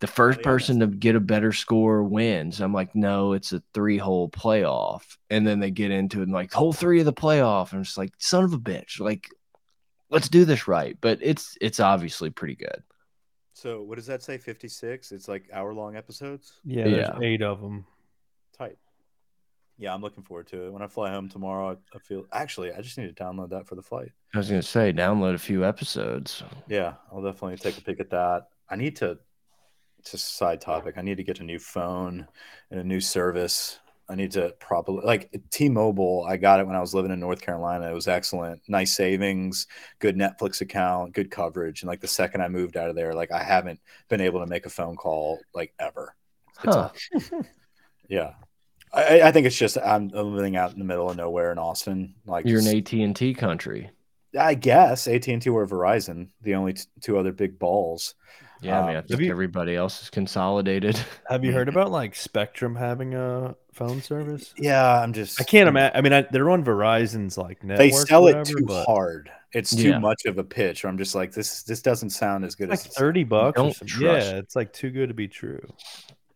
the first person to get a better score wins. I'm like, no, it's a three hole playoff, and then they get into it and like hole three of the playoff, and it's like son of a bitch, like let's do this right. But it's it's obviously pretty good. So what does that say? Fifty six. It's like hour long episodes. Yeah, there's Yeah. eight of them. Tight. Yeah, I'm looking forward to it. When I fly home tomorrow, I, I feel actually I just need to download that for the flight. I was gonna say download a few episodes. Yeah, I'll definitely take a peek at that. I need to just a side topic. I need to get a new phone and a new service. I need to properly like T-Mobile. I got it when I was living in North Carolina. It was excellent, nice savings, good Netflix account, good coverage. And like the second I moved out of there, like I haven't been able to make a phone call like ever. Huh. Yeah, I, I think it's just I'm living out in the middle of nowhere in Austin. Like You're an AT and T country. I guess AT and T or Verizon, the only t- two other big balls. Yeah, I mean, I Um, think you- everybody else is consolidated. Have you heard about like Spectrum having a phone service? Yeah, I'm just I can't imagine. I mean, I, they're on Verizon's like network. They sell whatever, it too but hard. It's too Yeah. much of a pitch. Where I'm just like this. This doesn't sound as good Like as thirty bucks. Don't something. Yeah, it's like too good to be true.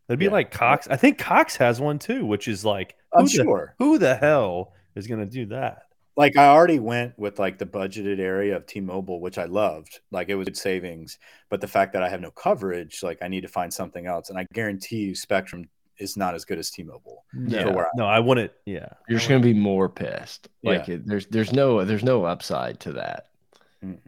It'd be Yeah. like Cox. I think Cox has one too, which is like I'm who the, sure. who the hell is going to do that? Like I already went with like the budgeted area of T-Mobile, which I loved. Like it was good savings, but the fact that I have no coverage, like I need to find something else. And I guarantee you, Spectrum is not as good as T-Mobile. No, where I- no, I wouldn't. Yeah, You're just gonna be more pissed. Like Yeah. it, there's there's no there's no upside to that. Um,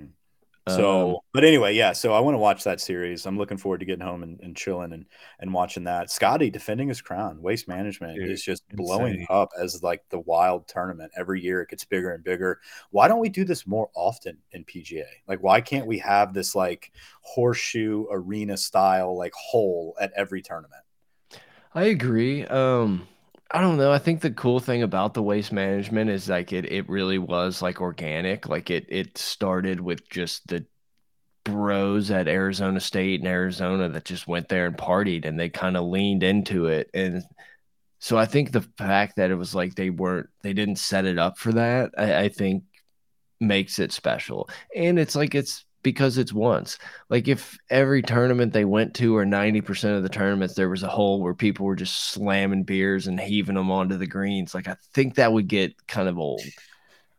So, but anyway, yeah. So I want to watch that series. I'm looking forward to getting home and, and chilling and and watching that. Scotty defending his crown. Waste management Dude, is just blowing up as like the wild tournament. Every year it gets bigger and bigger. Why don't we do this more often in PGA? Like, why can't we have this like horseshoe arena style like hole at every tournament? I agree. Um, I don't know. I think the cool thing about the waste management is like it it really was like organic. Like it it started with just the bros at Arizona State and Arizona that just went there and partied and they kind of leaned into it. And so I think the fact that it was like they weren't they didn't set it up for that, I, I think makes it special. And it's like it's because it's once. Like if every tournament they went to or 90% of the tournaments there was a hole where people were just slamming beers and heaving them onto the greens, like I think that would get kind of old.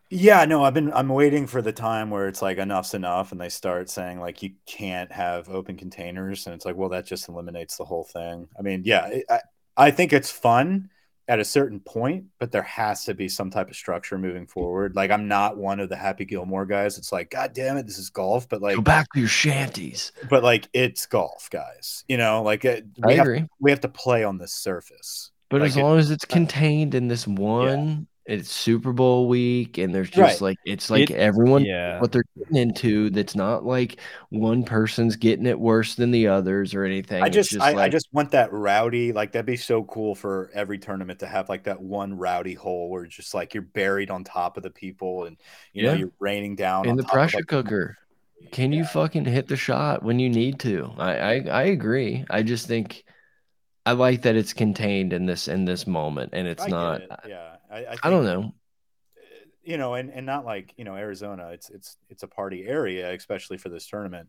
Yeah, no, I've been I'm waiting for the time where it's like enough's enough and they start saying like you can't have open containers and it's like well that just eliminates the whole thing. I mean, yeah, I I think it's fun at a certain point, but there has to be some type of structure moving forward. Like I'm not one of the Happy Gilmore guys. It's like god damn it, this is golf, but like Go back to your shanties. but like it's golf, guys. You know, like it, I we have agree. we have to play on this surface. But Like as it- long as it's contained in this one, it's Super Bowl week, and there's just Right. like it's like It- everyone yeah. what they're getting into. That's not like one person's getting it worse than the others or anything. I It's just, I, I just want that rowdy. Like that'd be so cool for every tournament to have like that one rowdy hole where it's just like you're buried on top of the people and you know you're raining down in the top of, pressure like, cooker. Can you fucking hit the shot when you need to? I, I I agree. I just think I like that it's contained in this in this moment, and it's I not. it, uh, Yeah, I, I, I don't know. You know, and, and not like you know Arizona. It's it's it's a party area, especially for this tournament.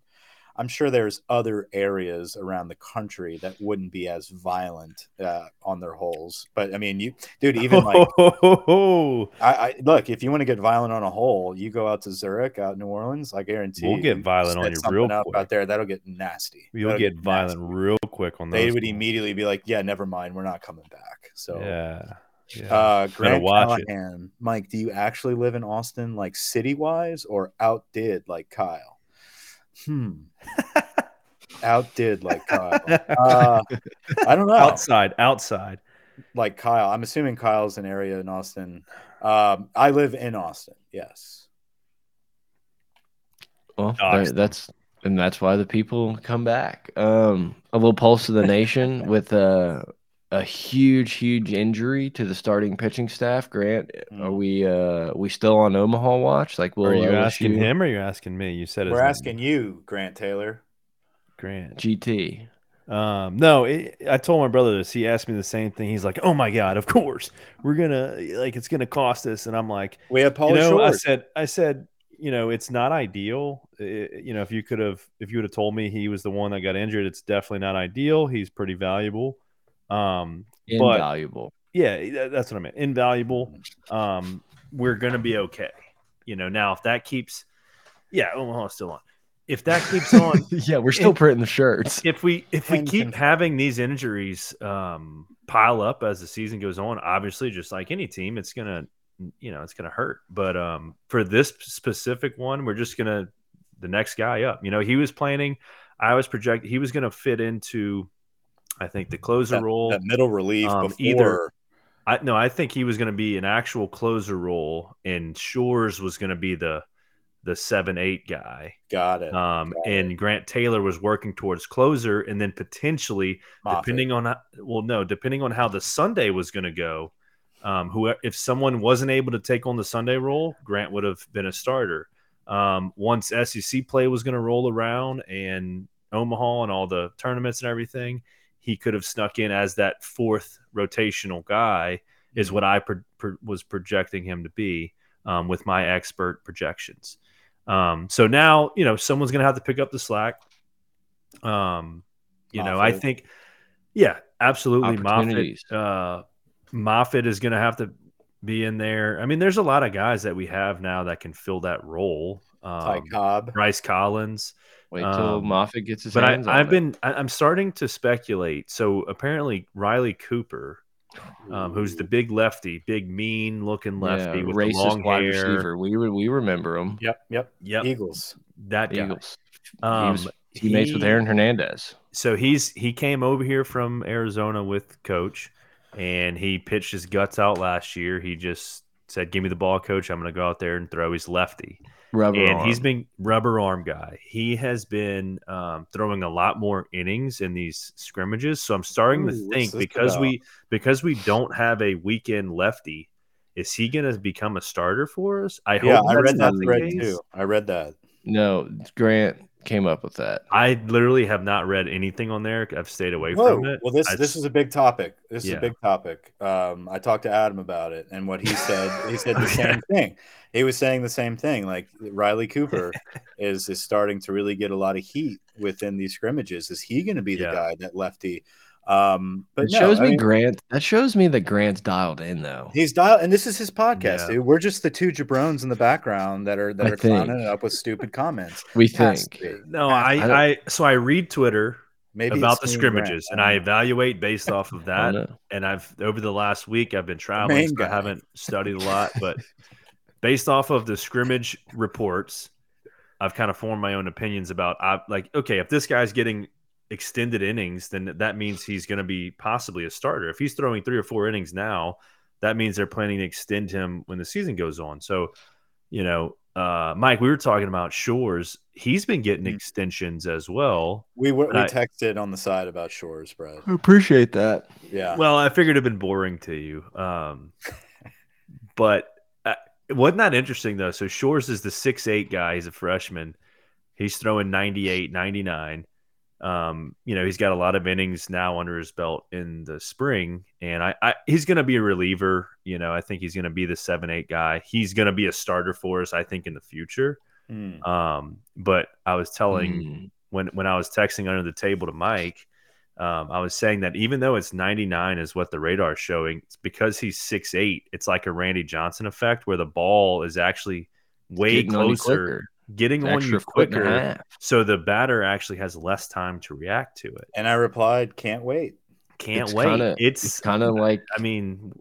I'm sure there's other areas around the country that wouldn't be as violent uh, on their holes. But I mean, you, dude, even like, I, I look if you want to get violent on a hole, you go out to Zurich, out in New Orleans. I guarantee we'll get you violent on you something real up quick. out there. That'll get nasty. You'll That'll get violent nasty. real quick on those. They would ones. immediately be like, "Yeah, never mind, we're not coming back." So, Yeah. Yeah. uh, Grant watch it. Callahan, Mike, do you actually live in Austin, like city wise, or outdid like Kyle? Hmm. outdid like Kyle. Uh, I don't know. outside, outside. Like Kyle, I'm assuming Kyle's an area in Austin. Um, I live in Austin. Yes. Well, Dogs. that's and that's why the people come back. Um, a little pulse of the nation with a a huge, huge injury to the starting pitching staff. Grant, are Mm. we uh we still on Omaha watch? Like, will Are you LSU asking him or are you asking me? You said his We're name. asking you, Grant Taylor. Grant. GT? Um, no, it, I told my brother this. He asked me the same thing. He's like, "Oh my god, of course we're gonna like it's gonna cost us." And I'm like, We have Paul you know, I said, I said, you know, it's not ideal. I- you know, if you could have, if you would have told me he was the one that got injured, it's definitely not ideal. He's pretty valuable. Um, But- Invaluable. yeah, that's what I meant. Invaluable. Um, we're gonna be okay. You know, now if that keeps, yeah, Omaha's still on. If that keeps on, yeah, we're still And- printing the shirts. if we if we Can keep confirm. having these injuries um, pile up as the season goes on, obviously, just like any team, it's gonna you know it's gonna hurt. But um, for this specific one, we're just gonna the next guy up. You know, he was planning. I was projecting he was gonna fit into, I think the closer that, role. that middle relief um, before. either- I no, I think he was going to be an actual closer role, and Shores was going to be the the seven eight guy. got it. Um, Got and Grant Taylor was working towards closer, and then potentially, Moffitt. depending on how, well, no, depending on how the Sunday was going to go, um, who if someone wasn't able to take on the Sunday role, Grant would have been a starter. Um, once SEC play was going to roll around and Omaha and all the tournaments and everything, he could have snuck in as that fourth rotational guy. Is what I pro- pro- was projecting him to be um, with my expert projections. Um, so now, you know, someone's going to have to pick up the slack. Um, you know, I think, yeah, absolutely. Moffitt, uh, Moffitt is going to have to be in there. I mean, there's a lot of guys that we have now that can fill that role. Ty Um, Cobb. Bryce Collins, Wait till um, Moffitt gets his but I, hands on I've it. been, I, I'm starting to speculate. So apparently, Riley Cooper, um, who's the big lefty, big mean looking lefty yeah, with the racist long wide hair. receiver. We re- we remember him. Yep. Yep. Yep, Eagles. that guy. Eagles. Um, he was teammates with Aaron Hernandez. so he's he came over here from Arizona with coach and he pitched his guts out last year. He just said, "Give me the ball, coach. I'm going to go out there and throw." He's lefty, Rubber and arm. he's been rubber arm guy. He has been um, throwing a lot more innings in these scrimmages. So I'm starting Ooh, to think because about? we because we don't have a weekend lefty, is he going to become a starter for us? I hope. Yeah, I read that thread case. too. I read that. no Grant came up with that. I literally have not read anything on there. I've stayed away Whoa. from it. Well, this I- this is a big topic. This is a big topic. Um, I talked to Adam about it, and what he said, he said the same thing. He was saying the same thing. Like Riley Cooper is is starting to really get a lot of heat within these scrimmages. Is he going to be the Yeah. guy that lefty? Um, but It no, shows I me mean, Grant. That shows me that Grant's dialed in though. He's dialed, and this is his podcast, Yeah. dude. We're just the two jabrones in the background that are that I are think. clowning it up with stupid comments. We Has think. No, I, I. I, so I read Twitter maybe about the scrimmages, Grant. and I evaluate based off of that. And I've over the last week I've been traveling, so I haven't studied a lot. But based off of the scrimmage reports, I've kind of formed my own opinions about. I like okay, if this guy's getting extended innings, then that means he's going to be possibly a starter. If he's throwing three or four innings now, that means they're planning to extend him when the season goes on. So, you know, uh, Mike, we were talking about Shores. He's been getting Hmm. extensions as well. We were, we I- texted on the side about Shores, Brad. I appreciate that. Yeah. Well, I figured it'd been boring to you. Um, but uh, wasn't that interesting though? So Shores is the six eight guy. He's a freshman. He's throwing 98, 99. Um, you know, he's got a lot of innings now under his belt in the spring, and I, I he's going to be a reliever. You know, I think he's going to be the seven eight guy. He's going to be a starter for us, I think, in the future. Mm. Um, but I was telling Mm. when when I was texting under the table to Mike, um, I was saying that even though it's 99 is what the radar is showing, it's because he's six eight. It's like a Randy Johnson effect where the ball is actually way Getting closer, quicker. Getting on Extra you foot and a quicker, so the batter actually has less time to react to it. And I replied, "Can't wait." Can't It's wait. kinda- it's It's kind of like I mean,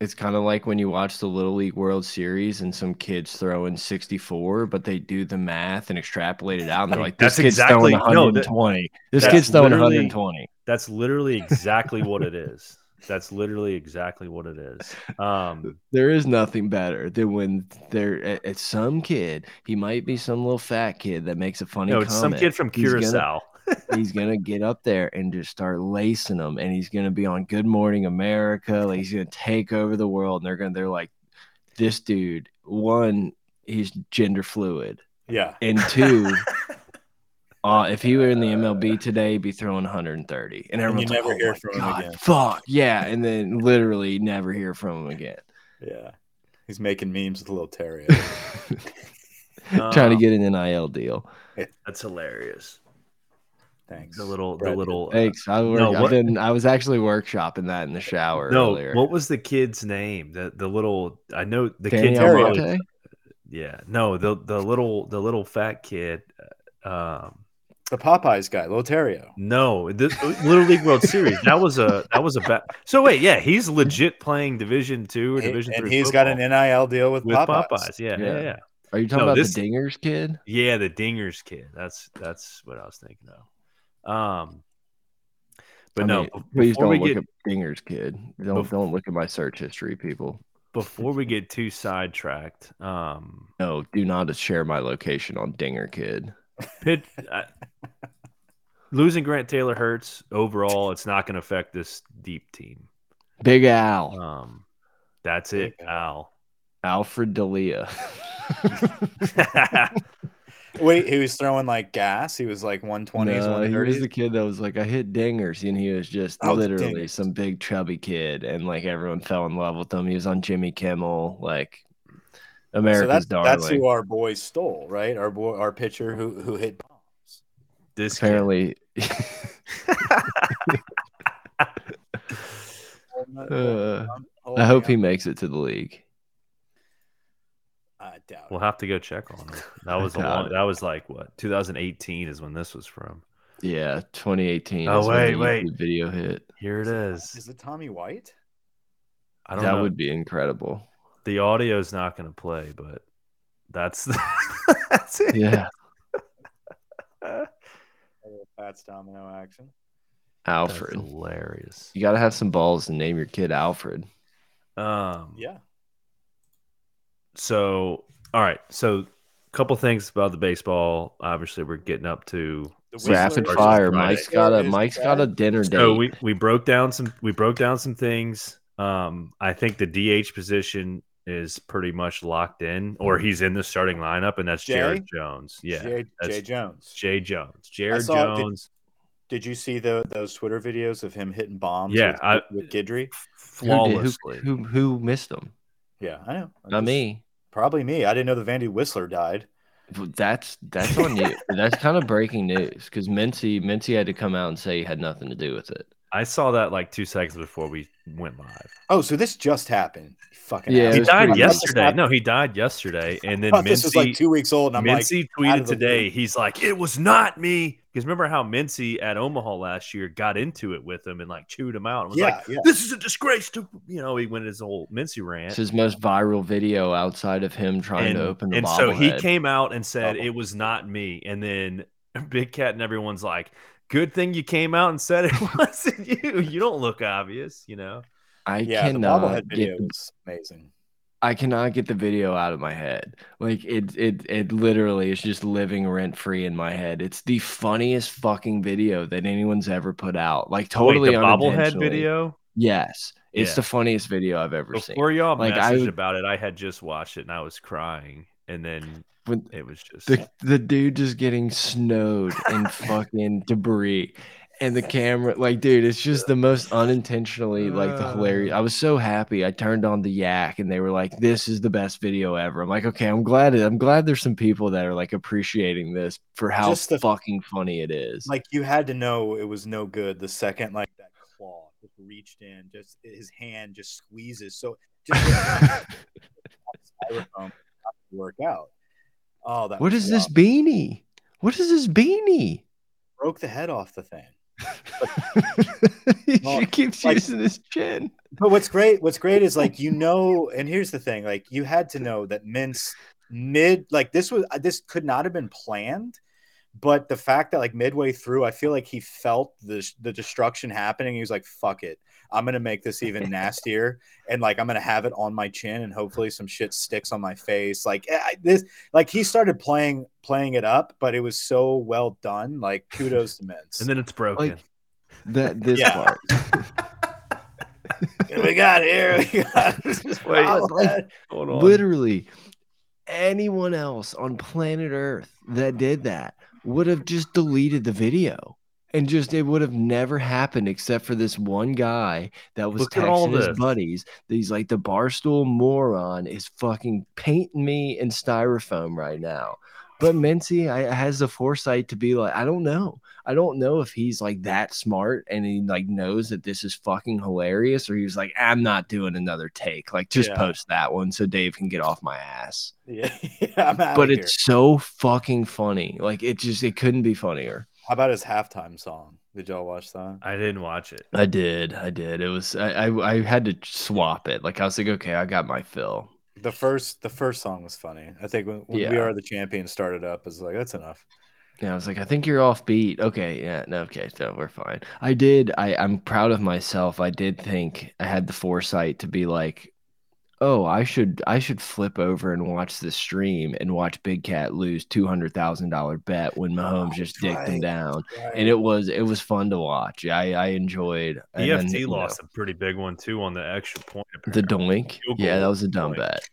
it's kind of like when you watch the Little League World Series and some kids throw in 64, but they do the math and extrapolate it out, and they're like, "This That's kid's exactly- throwing no, that- 120. this that's kid's throwing 120." that's literally exactly what it is. That's literally exactly what it is. Um, There is nothing better than when there it's some kid. He might be some little fat kid that makes a funny. no, it's some kid from He's gonna- Curacao. he's gonna get up there and just start lacing them, and he's gonna be on Good Morning America. Like he's gonna take over the world, and they're gonna they're like, this dude. One, he's gender fluid, Yeah. and two, uh, if he were in the MLB today, he'd be throwing 130, and you everyone's like, never "Oh hear my from him God, again." Fuck yeah, and then literally never hear from him again. Yeah. He's making memes with a little Terry. Trying to Um, get an NIL deal. That's hilarious. Thanks. The little, the Brett. little. uh, Thanks. I work, no, I've what- been, I was actually workshopping that in the shower no, earlier. what was the kid's name? The the little. I know the Danny kid. Terry. Yeah, no, the the little the little fat kid. Um, The Popeyes guy, Lotario. no, the Little League World Series. That was a that was a bad. So wait, yeah, he's legit playing Division two or He- Division and three. he's got an NIL deal with, with Popeyes. Popeyes. Yeah, yeah, Yeah. yeah. Are you talking No, about this- the Dingers kid? Yeah, the Dingers kid. That's that's what I was thinking of. Um, but I no, mean, please don't we look get at Dingers kid. Don't Bef- don't look at my search history, people. before we get too sidetracked, um, No, do not share my location on Dinger kid. Pitt, I, losing Grant Taylor hurts overall. It's not going to affect this deep team. Big Al, Um, that's it, Big Al. Alfred Delia. Wait, he was throwing like gas. He was like 120s, No, he was the kid that was like, I hit dingers, and he was just Oh, literally dingers. some big chubby kid, and like everyone fell in love with him. He was on Jimmy Kimmel, like So America's that's darling. that's who our boys stole, right? Our boy, our pitcher who who hit bombs. this kid. Apparently, uh, I hope he makes it to the league. I doubt. We'll it. have to go check on him. That was a long, it. that was like what 2018 is when this was from. Yeah, 2018. Oh, wait, the wait. Video hit. Here it Is is. it Tommy White? I don't That know. would be incredible. The audio's not going to play, but that's that's it. Yeah, Pat's domino action. That's Alfred. hilarious. You got to have some balls to name your kid Alfred. Um, Yeah. So, all right. So, a couple things about the baseball. Obviously, we're getting up to. The Rapid Whistler- fire. Mike's got a is Mike's got a dinner date. So we we broke down some we broke down some things. Um, I think the DH position is pretty much locked in, or he's in the starting lineup, and that's Jay? Jared Jones. Yeah, Jay, Jay Jones. Jay Jones. Jared saw- Jones, Did you see the those Twitter videos of him hitting bombs? Yeah, with, I- with Guidry. Flawlessly. Who, who who missed him? Yeah, I know. I'm Not just- me. Probably me. I didn't know the Vandy Whistler died. That's that's on you. that's kind of breaking news because Minty Minty had to come out and say he had nothing to do with it. I saw that like two seconds before we went live. Oh, so this just happened. Fucking Yeah, He died yesterday. No, he died yesterday, and then thought this was like Minty two weeks old, and I'm like, Minty out tweeted today. loop. He's like, "It was not me." Because remember how Minty at Omaha last year got into it with him and like chewed him out and was yeah, like, yeah. "This is a disgrace." To you know, he went his whole Minty rant. It's his most viral video outside of him trying and, to open the and so he came out and said Bubble. it was not me and then big cat and everyone's like good thing you came out and said it wasn't you you don't look obvious you know I yeah, the cannot bobblehead video get the, was amazing. I cannot get the video out of my head. Like it it it literally is just living rent free in my head. It's the funniest fucking video that anyone's ever put out. Like totally Wait, the bobblehead video Yes, it's Yeah. the funniest video I've ever seen. before y'all Like, messaged I about it i had just watched it and i was crying and then when It was just the the dude just getting snowed and fucking debris. And the camera, like, dude, it's just the most unintentionally, like, the hilarious. I was so happy. I turned on the yak, and they were like, "This is the best video ever." I'm like, okay, I'm glad. I'm glad there's some people that are like appreciating this for how Just the- fucking funny it is. Like you had to know it was no good the second like that claw just reached in, just his hand just squeezes. So just styrofoam work out. Oh, that what was this beanie? What is this beanie? Broke the head off the thing. she keeps like- using his chin. But what's great, what's great is like you know, and here's the thing: like you had to know that Mince mid, like this was uh, this could not have been planned, but the fact that like midway through, I feel like he felt the the destruction happening. He was like, "Fuck it, I'm gonna make this even nastier, and like I'm gonna have it on my chin, and hopefully some shit sticks on my face." Like I, this, like he started playing playing it up, but it was so well done. Like kudos to Mince. and then it's broken. Like, That this Yeah. part. we got here. We got just Wait, like- Hold on. Literally, anyone else on planet Earth that did that would have just deleted the video. And just it would have never happened except for this one guy that was Look texting his buddies. That he's like the barstool moron is fucking painting me in styrofoam right now. But Minty I, has the foresight to be like, I don't know. I don't know if he's like that smart and he like knows that this is fucking hilarious, or he's like, I'm not doing another take. Like, just Yeah. post that one so Dave can get off my ass. Yeah, yeah But it's so fucking funny. Like, it just it couldn't be funnier. How about his halftime song? Did y'all watch that? I didn't watch it. I did, I did. It was I I, I had to swap it. Like I was like, okay, I got my fill. The first, the first song was funny. I think when, when We Are the Champions started up, it's like that's enough. Yeah, I was like, I think you're off beat. Okay, yeah, no, okay, so we're fine. I did. I I'm proud of myself. I did think I had the foresight to be like, oh, I should I should flip over and watch the stream and watch Big Cat lose two hundred thousand dollar bet when Mahomes just that's dicked him right. down, and it was it was fun to watch. I I enjoyed. and then, EFT know, lost a pretty big one too on the extra point. the apparently. doink. Yeah, that was a dumb doink. bet.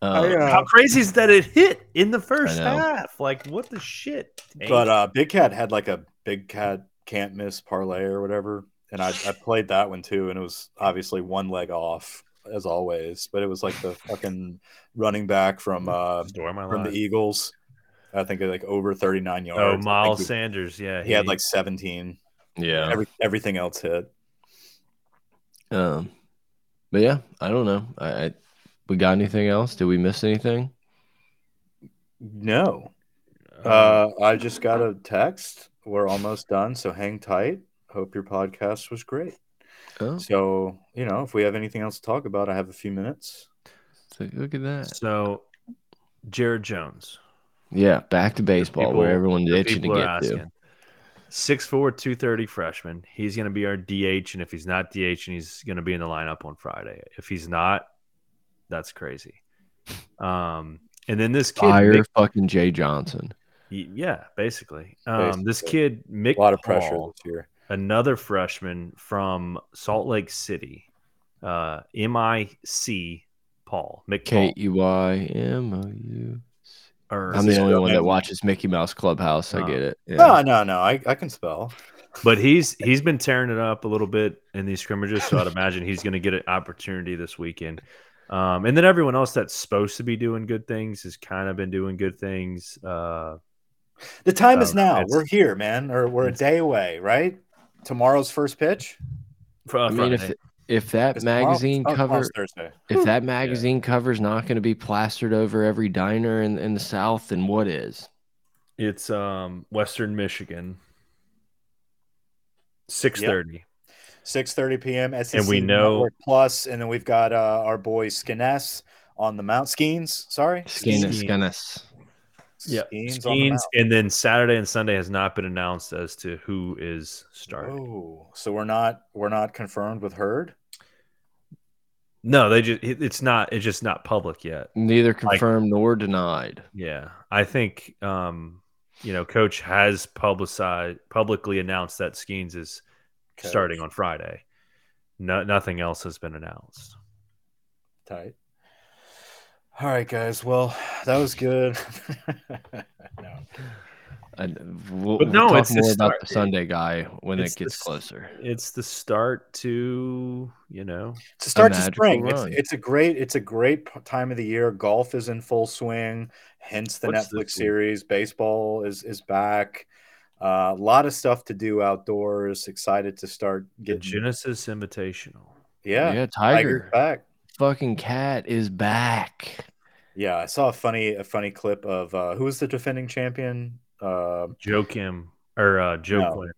I, Um, uh, How crazy is that it hit in the first half? Like what the shit? But uh, Big Cat had like a Big Cat can't miss parlay or whatever, and I, I played that one too, and it was obviously one leg off as always, but it was like the fucking running back from uh Story of my from life. the Eagles. I think like over 39 yards. Oh, Miles he- Sanders. Yeah, He had like 17. yeah. Every, everything else hit. Um, but yeah, I don't know. I, I we got anything else? Did we miss anything? No. Um, Uh, I just got a text. We're almost done, so hang tight. Hope your podcast was great. Oh, So, you know, if we have anything else to talk about, I have a few minutes. so look at that. so Jared Jones. Yeah, back to baseball People- where everyone's the itching to people are get to. asking. 6'4", 230 freshman. He's going to be our DH, and if he's not DH, and he's going to be in the lineup on Friday. If he's not, that's crazy. Um, and then this kid, Fire Mick- fucking Jay Johnson. yeah, basically. Um, this kid, Mick A lot of pressure Paul, this year. Another freshman from Salt Lake City, uh, MIC Paul, Mick K Paul. E Y M O U. Or, I'm the only one that watches Mickey Mouse Clubhouse. I Oh. get it. Yeah. No, no, no. I, I can spell. but he's he's been tearing it up a little bit in these scrimmages, so I'd imagine he's going to get an opportunity this weekend. Um, and then everyone else that's supposed to be doing good things has kind of been doing good things. Uh, The time is now. We're here, man. Or we're a day away, right? Tomorrow's first pitch. for, I mean, if Friday. if that Is tomorrow- magazine oh, cover if that magazine cover is not going to be plastered over every diner in, in the South, then what is? it's um, Western Michigan, six thirty. 6:30 p.m. SEC we know- Network Plus, and then we've got uh, our boy Skenes on the Mount Skenes. Sorry, Skenes, Skenes. Skenes. Yeah, Skenes on the and then Saturday and Sunday has not been announced as to who is starting. Oh, so we're not we're not confirmed with Hurd. No, they just it's not it's just not public yet. Neither confirmed nor denied. Yeah, I think um, you know, Coach has publicized publicly announced that Skenes is Coach. starting on Friday. No, nothing else has been announced. Tight. All right, guys. Well, that was good. no. And we'll, But we'll no, talk it's the more about the. Sunday guy when It's it gets s- closer. It's the start to you know to start to spring. It's, it's a great it's a great time of the year. Golf is in full swing. Hence the What's Netflix series. Baseball is is back. Uh, a lot of stuff to do outdoors. Excited to start the. Genesis Invitational. Yeah, yeah, Tiger's Tiger, back. fucking cat is back. Yeah, I saw a funny a funny clip of uh, who was the defending champion. Uh, Joe Kim or uh, Joe No. Quinn.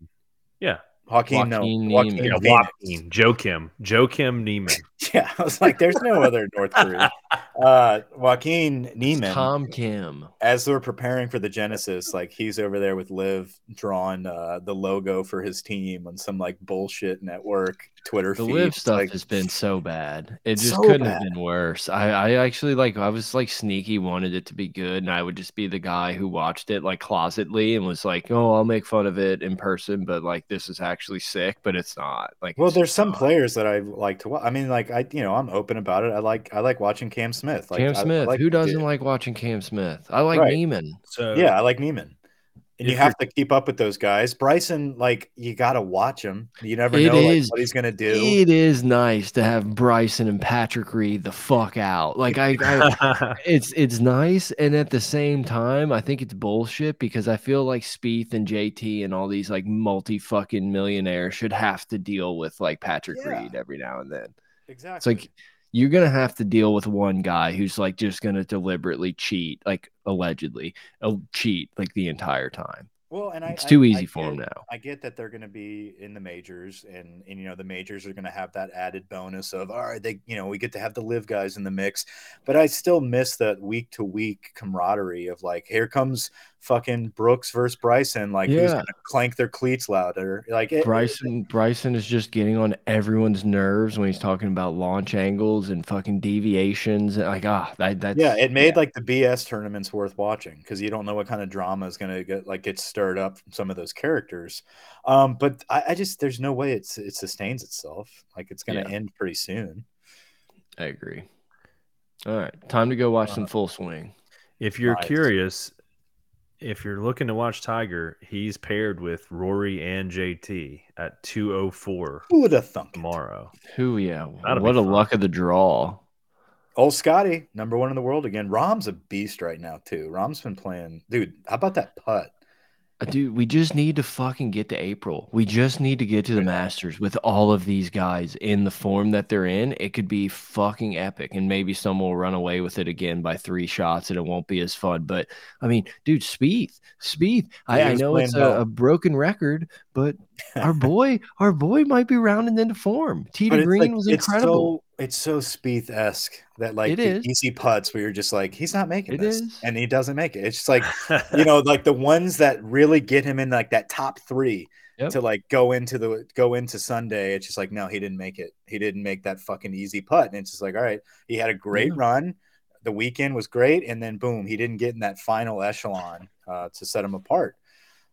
Yeah, Joaquin, Joaquin no, Niemann. Joaquin yeah, Joaquin, Joe Kim, Joe Kim Niemann. Yeah, I was like, there's no other North Korea. Uh, Joaquin It's Niemann, Tom Kim. as they're preparing for the Genesis, like he's over there with Liv drawing uh, the logo for his team on some like bullshit network Twitter The feed. live It's stuff like, has been so bad. It just So couldn't bad. have been worse. I, I actually like I was like sneaky, wanted it to be good, and I would just be the guy who watched it like closetly and was like, "Oh, I'll make fun of it in person, but like this is actually sick, but it's not." Like, Well, there's some not. players that I like to watch. I mean, like I, you know, I'm open about it. I like I like watching Cam Smith. Like Cam I- I Smith. like Who doesn't dude. like watching Cam Smith? I like Right. Niemann. So Yeah, I like Niemann. And you have to keep up with those guys. Bryson, like you got to watch him. You never know like, what he's gonna do. It is nice to have Bryson and Patrick Reed the fuck out. Like I, I it's it's nice and at the same time i think it's bullshit because i feel like Spieth and jt and all these like multi fucking millionaires should have to deal with like patrick Yeah. reed every now and then exactly. it's like you're gonna have to deal with one guy who's like just gonna deliberately cheat like allegedly cheat like the entire time. Well, and I, it's I- too I easy for him get- now. I get that they're going to be in the majors, and and you know the majors are going to have that added bonus of all right, they you know we get to have the live guys in the mix, but I still miss that week to week camaraderie of like here comes fucking Brooks versus Bryson, like who's going to clank their cleats louder, like it, Bryson Bryson is just getting on everyone's nerves when he's talking about launch angles and fucking deviations. and Like, ah, that that's yeah, it made like the BS tournaments worth watching because you don't know what kind of drama is going to get like get stirred up from some of those characters. Um, but I, I just there's no way it's it sustains itself. Like it's going to Yeah. end pretty soon. I agree. All right, time to go watch Uh, some full swing. if you're Nice. curious, if you're looking to watch Tiger, he's paired with Rory and JT at 204 Who would have thunk? tomorrow. Who? Yeah. That'll be what a fun. luck of the draw. Old Scotty, number one in the world again. Rahm's a beast right now too. Rahm's been playing, dude. How about that putt? Uh, Dude, we just need to fucking get to April. We just need to get to the Masters with all of these guys in the form that they're in. It could be fucking epic, and maybe someone will run away with it again by three shots, and it won't be as fun. But I mean, dude, Spieth, Spieth. I, I know it's a, a broken record, but our boy, our boy might be rounding into form. T But to it's Green like- was it's incredible. So, it's so Spieth esque that like It the is. easy putts where you're just like he's not making It this, is. and he doesn't make it. It's just like you know, like the ones that really get him in like that top three Yep. to like go into the go into Sunday. It's just like no, he didn't make it. He didn't make that fucking easy putt, and it's just like all right, he had a great Yeah. run. The weekend was great, and then boom, he didn't get in that final echelon uh, to set him apart.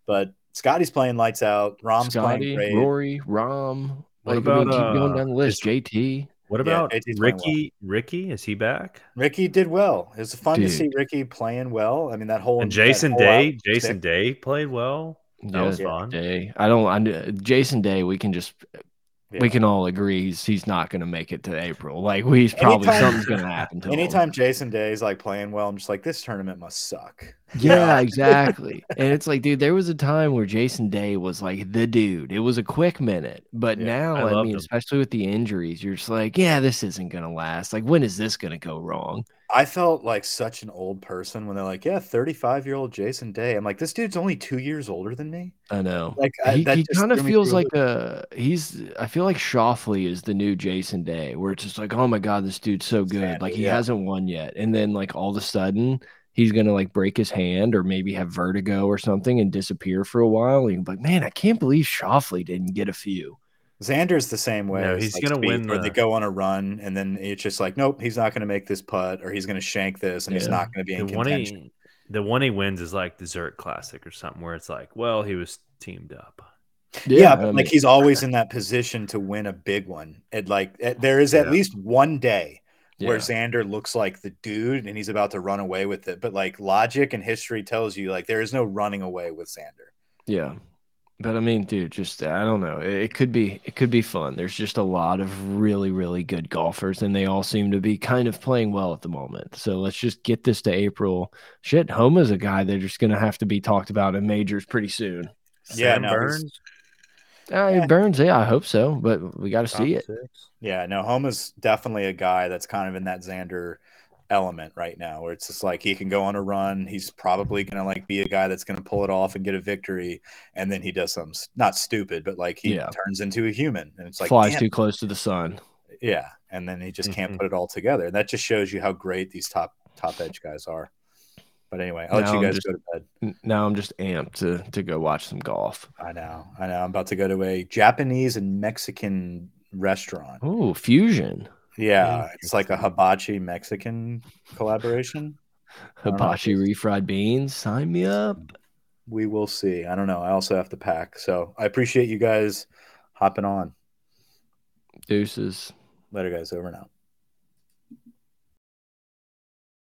But Scotty's playing lights out. Rahm's Scotty, playing great. Rory, Rom. What Like, I mean, about, keep going uh, down the list. JT. what about JT's playing well. Ricky? Ricky is he back? Ricky did well. It was fun to see Ricky playing well. I mean, that whole And Jason whole Day, out- Jason Day played well. That was fun. Day. I don't. I, Jason Day. We can just Yeah. we can all agree he's, he's not going to make it to April. Like we he's probably Anytime- something's going to happen to him. Anytime Jason Day is like playing well, I'm just like, this tournament must suck. Yeah, exactly. and it's like, dude, there was a time where Jason Day was like the dude. It was a quick minute, but Yeah, now, I I, mean, him. especially with the injuries, you're just like, yeah, this isn't going to last. Like, when is this going to go wrong? I felt like such an old person when they're like, yeah, 35 year old Jason Day. I'm like, this dude's only two years older than me. I know. Like, I- he, that he kind of feels like a he's i feel like Schauffele is the new jason day where it's just like oh my god this dude's so good Sandy, like he yeah. hasn't won yet and then like all of a sudden he's gonna like break his hand or maybe have vertigo or something and disappear for a while and you're like man i can't believe Schauffele didn't get a few Xander's the same way. No, he's like, gonna Spieth, win Where they go on a run, and then it's just like, nope, he's not going to make this putt, or he's going to shank this, and he's not going to be in The one contention. he, the one he wins is like Dessert Classic or something where it's like, well, he was teamed up. Yeah, I but mean, like he's always in that position to win a big one. It like it- there is at Yeah. least one day where Yeah. Xander looks like the dude and he's about to run away with it. But like logic and history tells you like there is no running away with Xander. Yeah. But I mean, dude, just I don't know. It, it could be it could be fun. There's just a lot of really really good golfers, and they all seem to be kind of playing well at the moment. So let's just get this to April. Shit, Homa's a guy they're just gonna have to be talked about in majors pretty soon. Yeah, Sam no, Burns. Uh, Yeah. Burns, yeah, I hope so, but we got to see it. six. Yeah, no, Homa's definitely a guy that's kind of in that Xander element right now, where it's just like he can go on a run. He's probably gonna like be a guy that's gonna pull it off and get a victory, and then he does some not stupid, but like he Yeah. turns into a human, and it's like Flies damn, too close to the sun. yeah, and then he just can't Mhm. put it all together. and That just shows you how great these top top edge guys are. But anyway, I'll let you guys just- go to bed. Now I'm just amped to to go watch some golf. I know, I know. I'm about to go to a Japanese and Mexican restaurant. Oh, fusion. Yeah, it's like a hibachi Mexican collaboration. Hibachi refried beans. Sign me up. We will see. I don't know. I also have to pack. So I appreciate you guys hopping on. Deuces. Later, guys. Over now.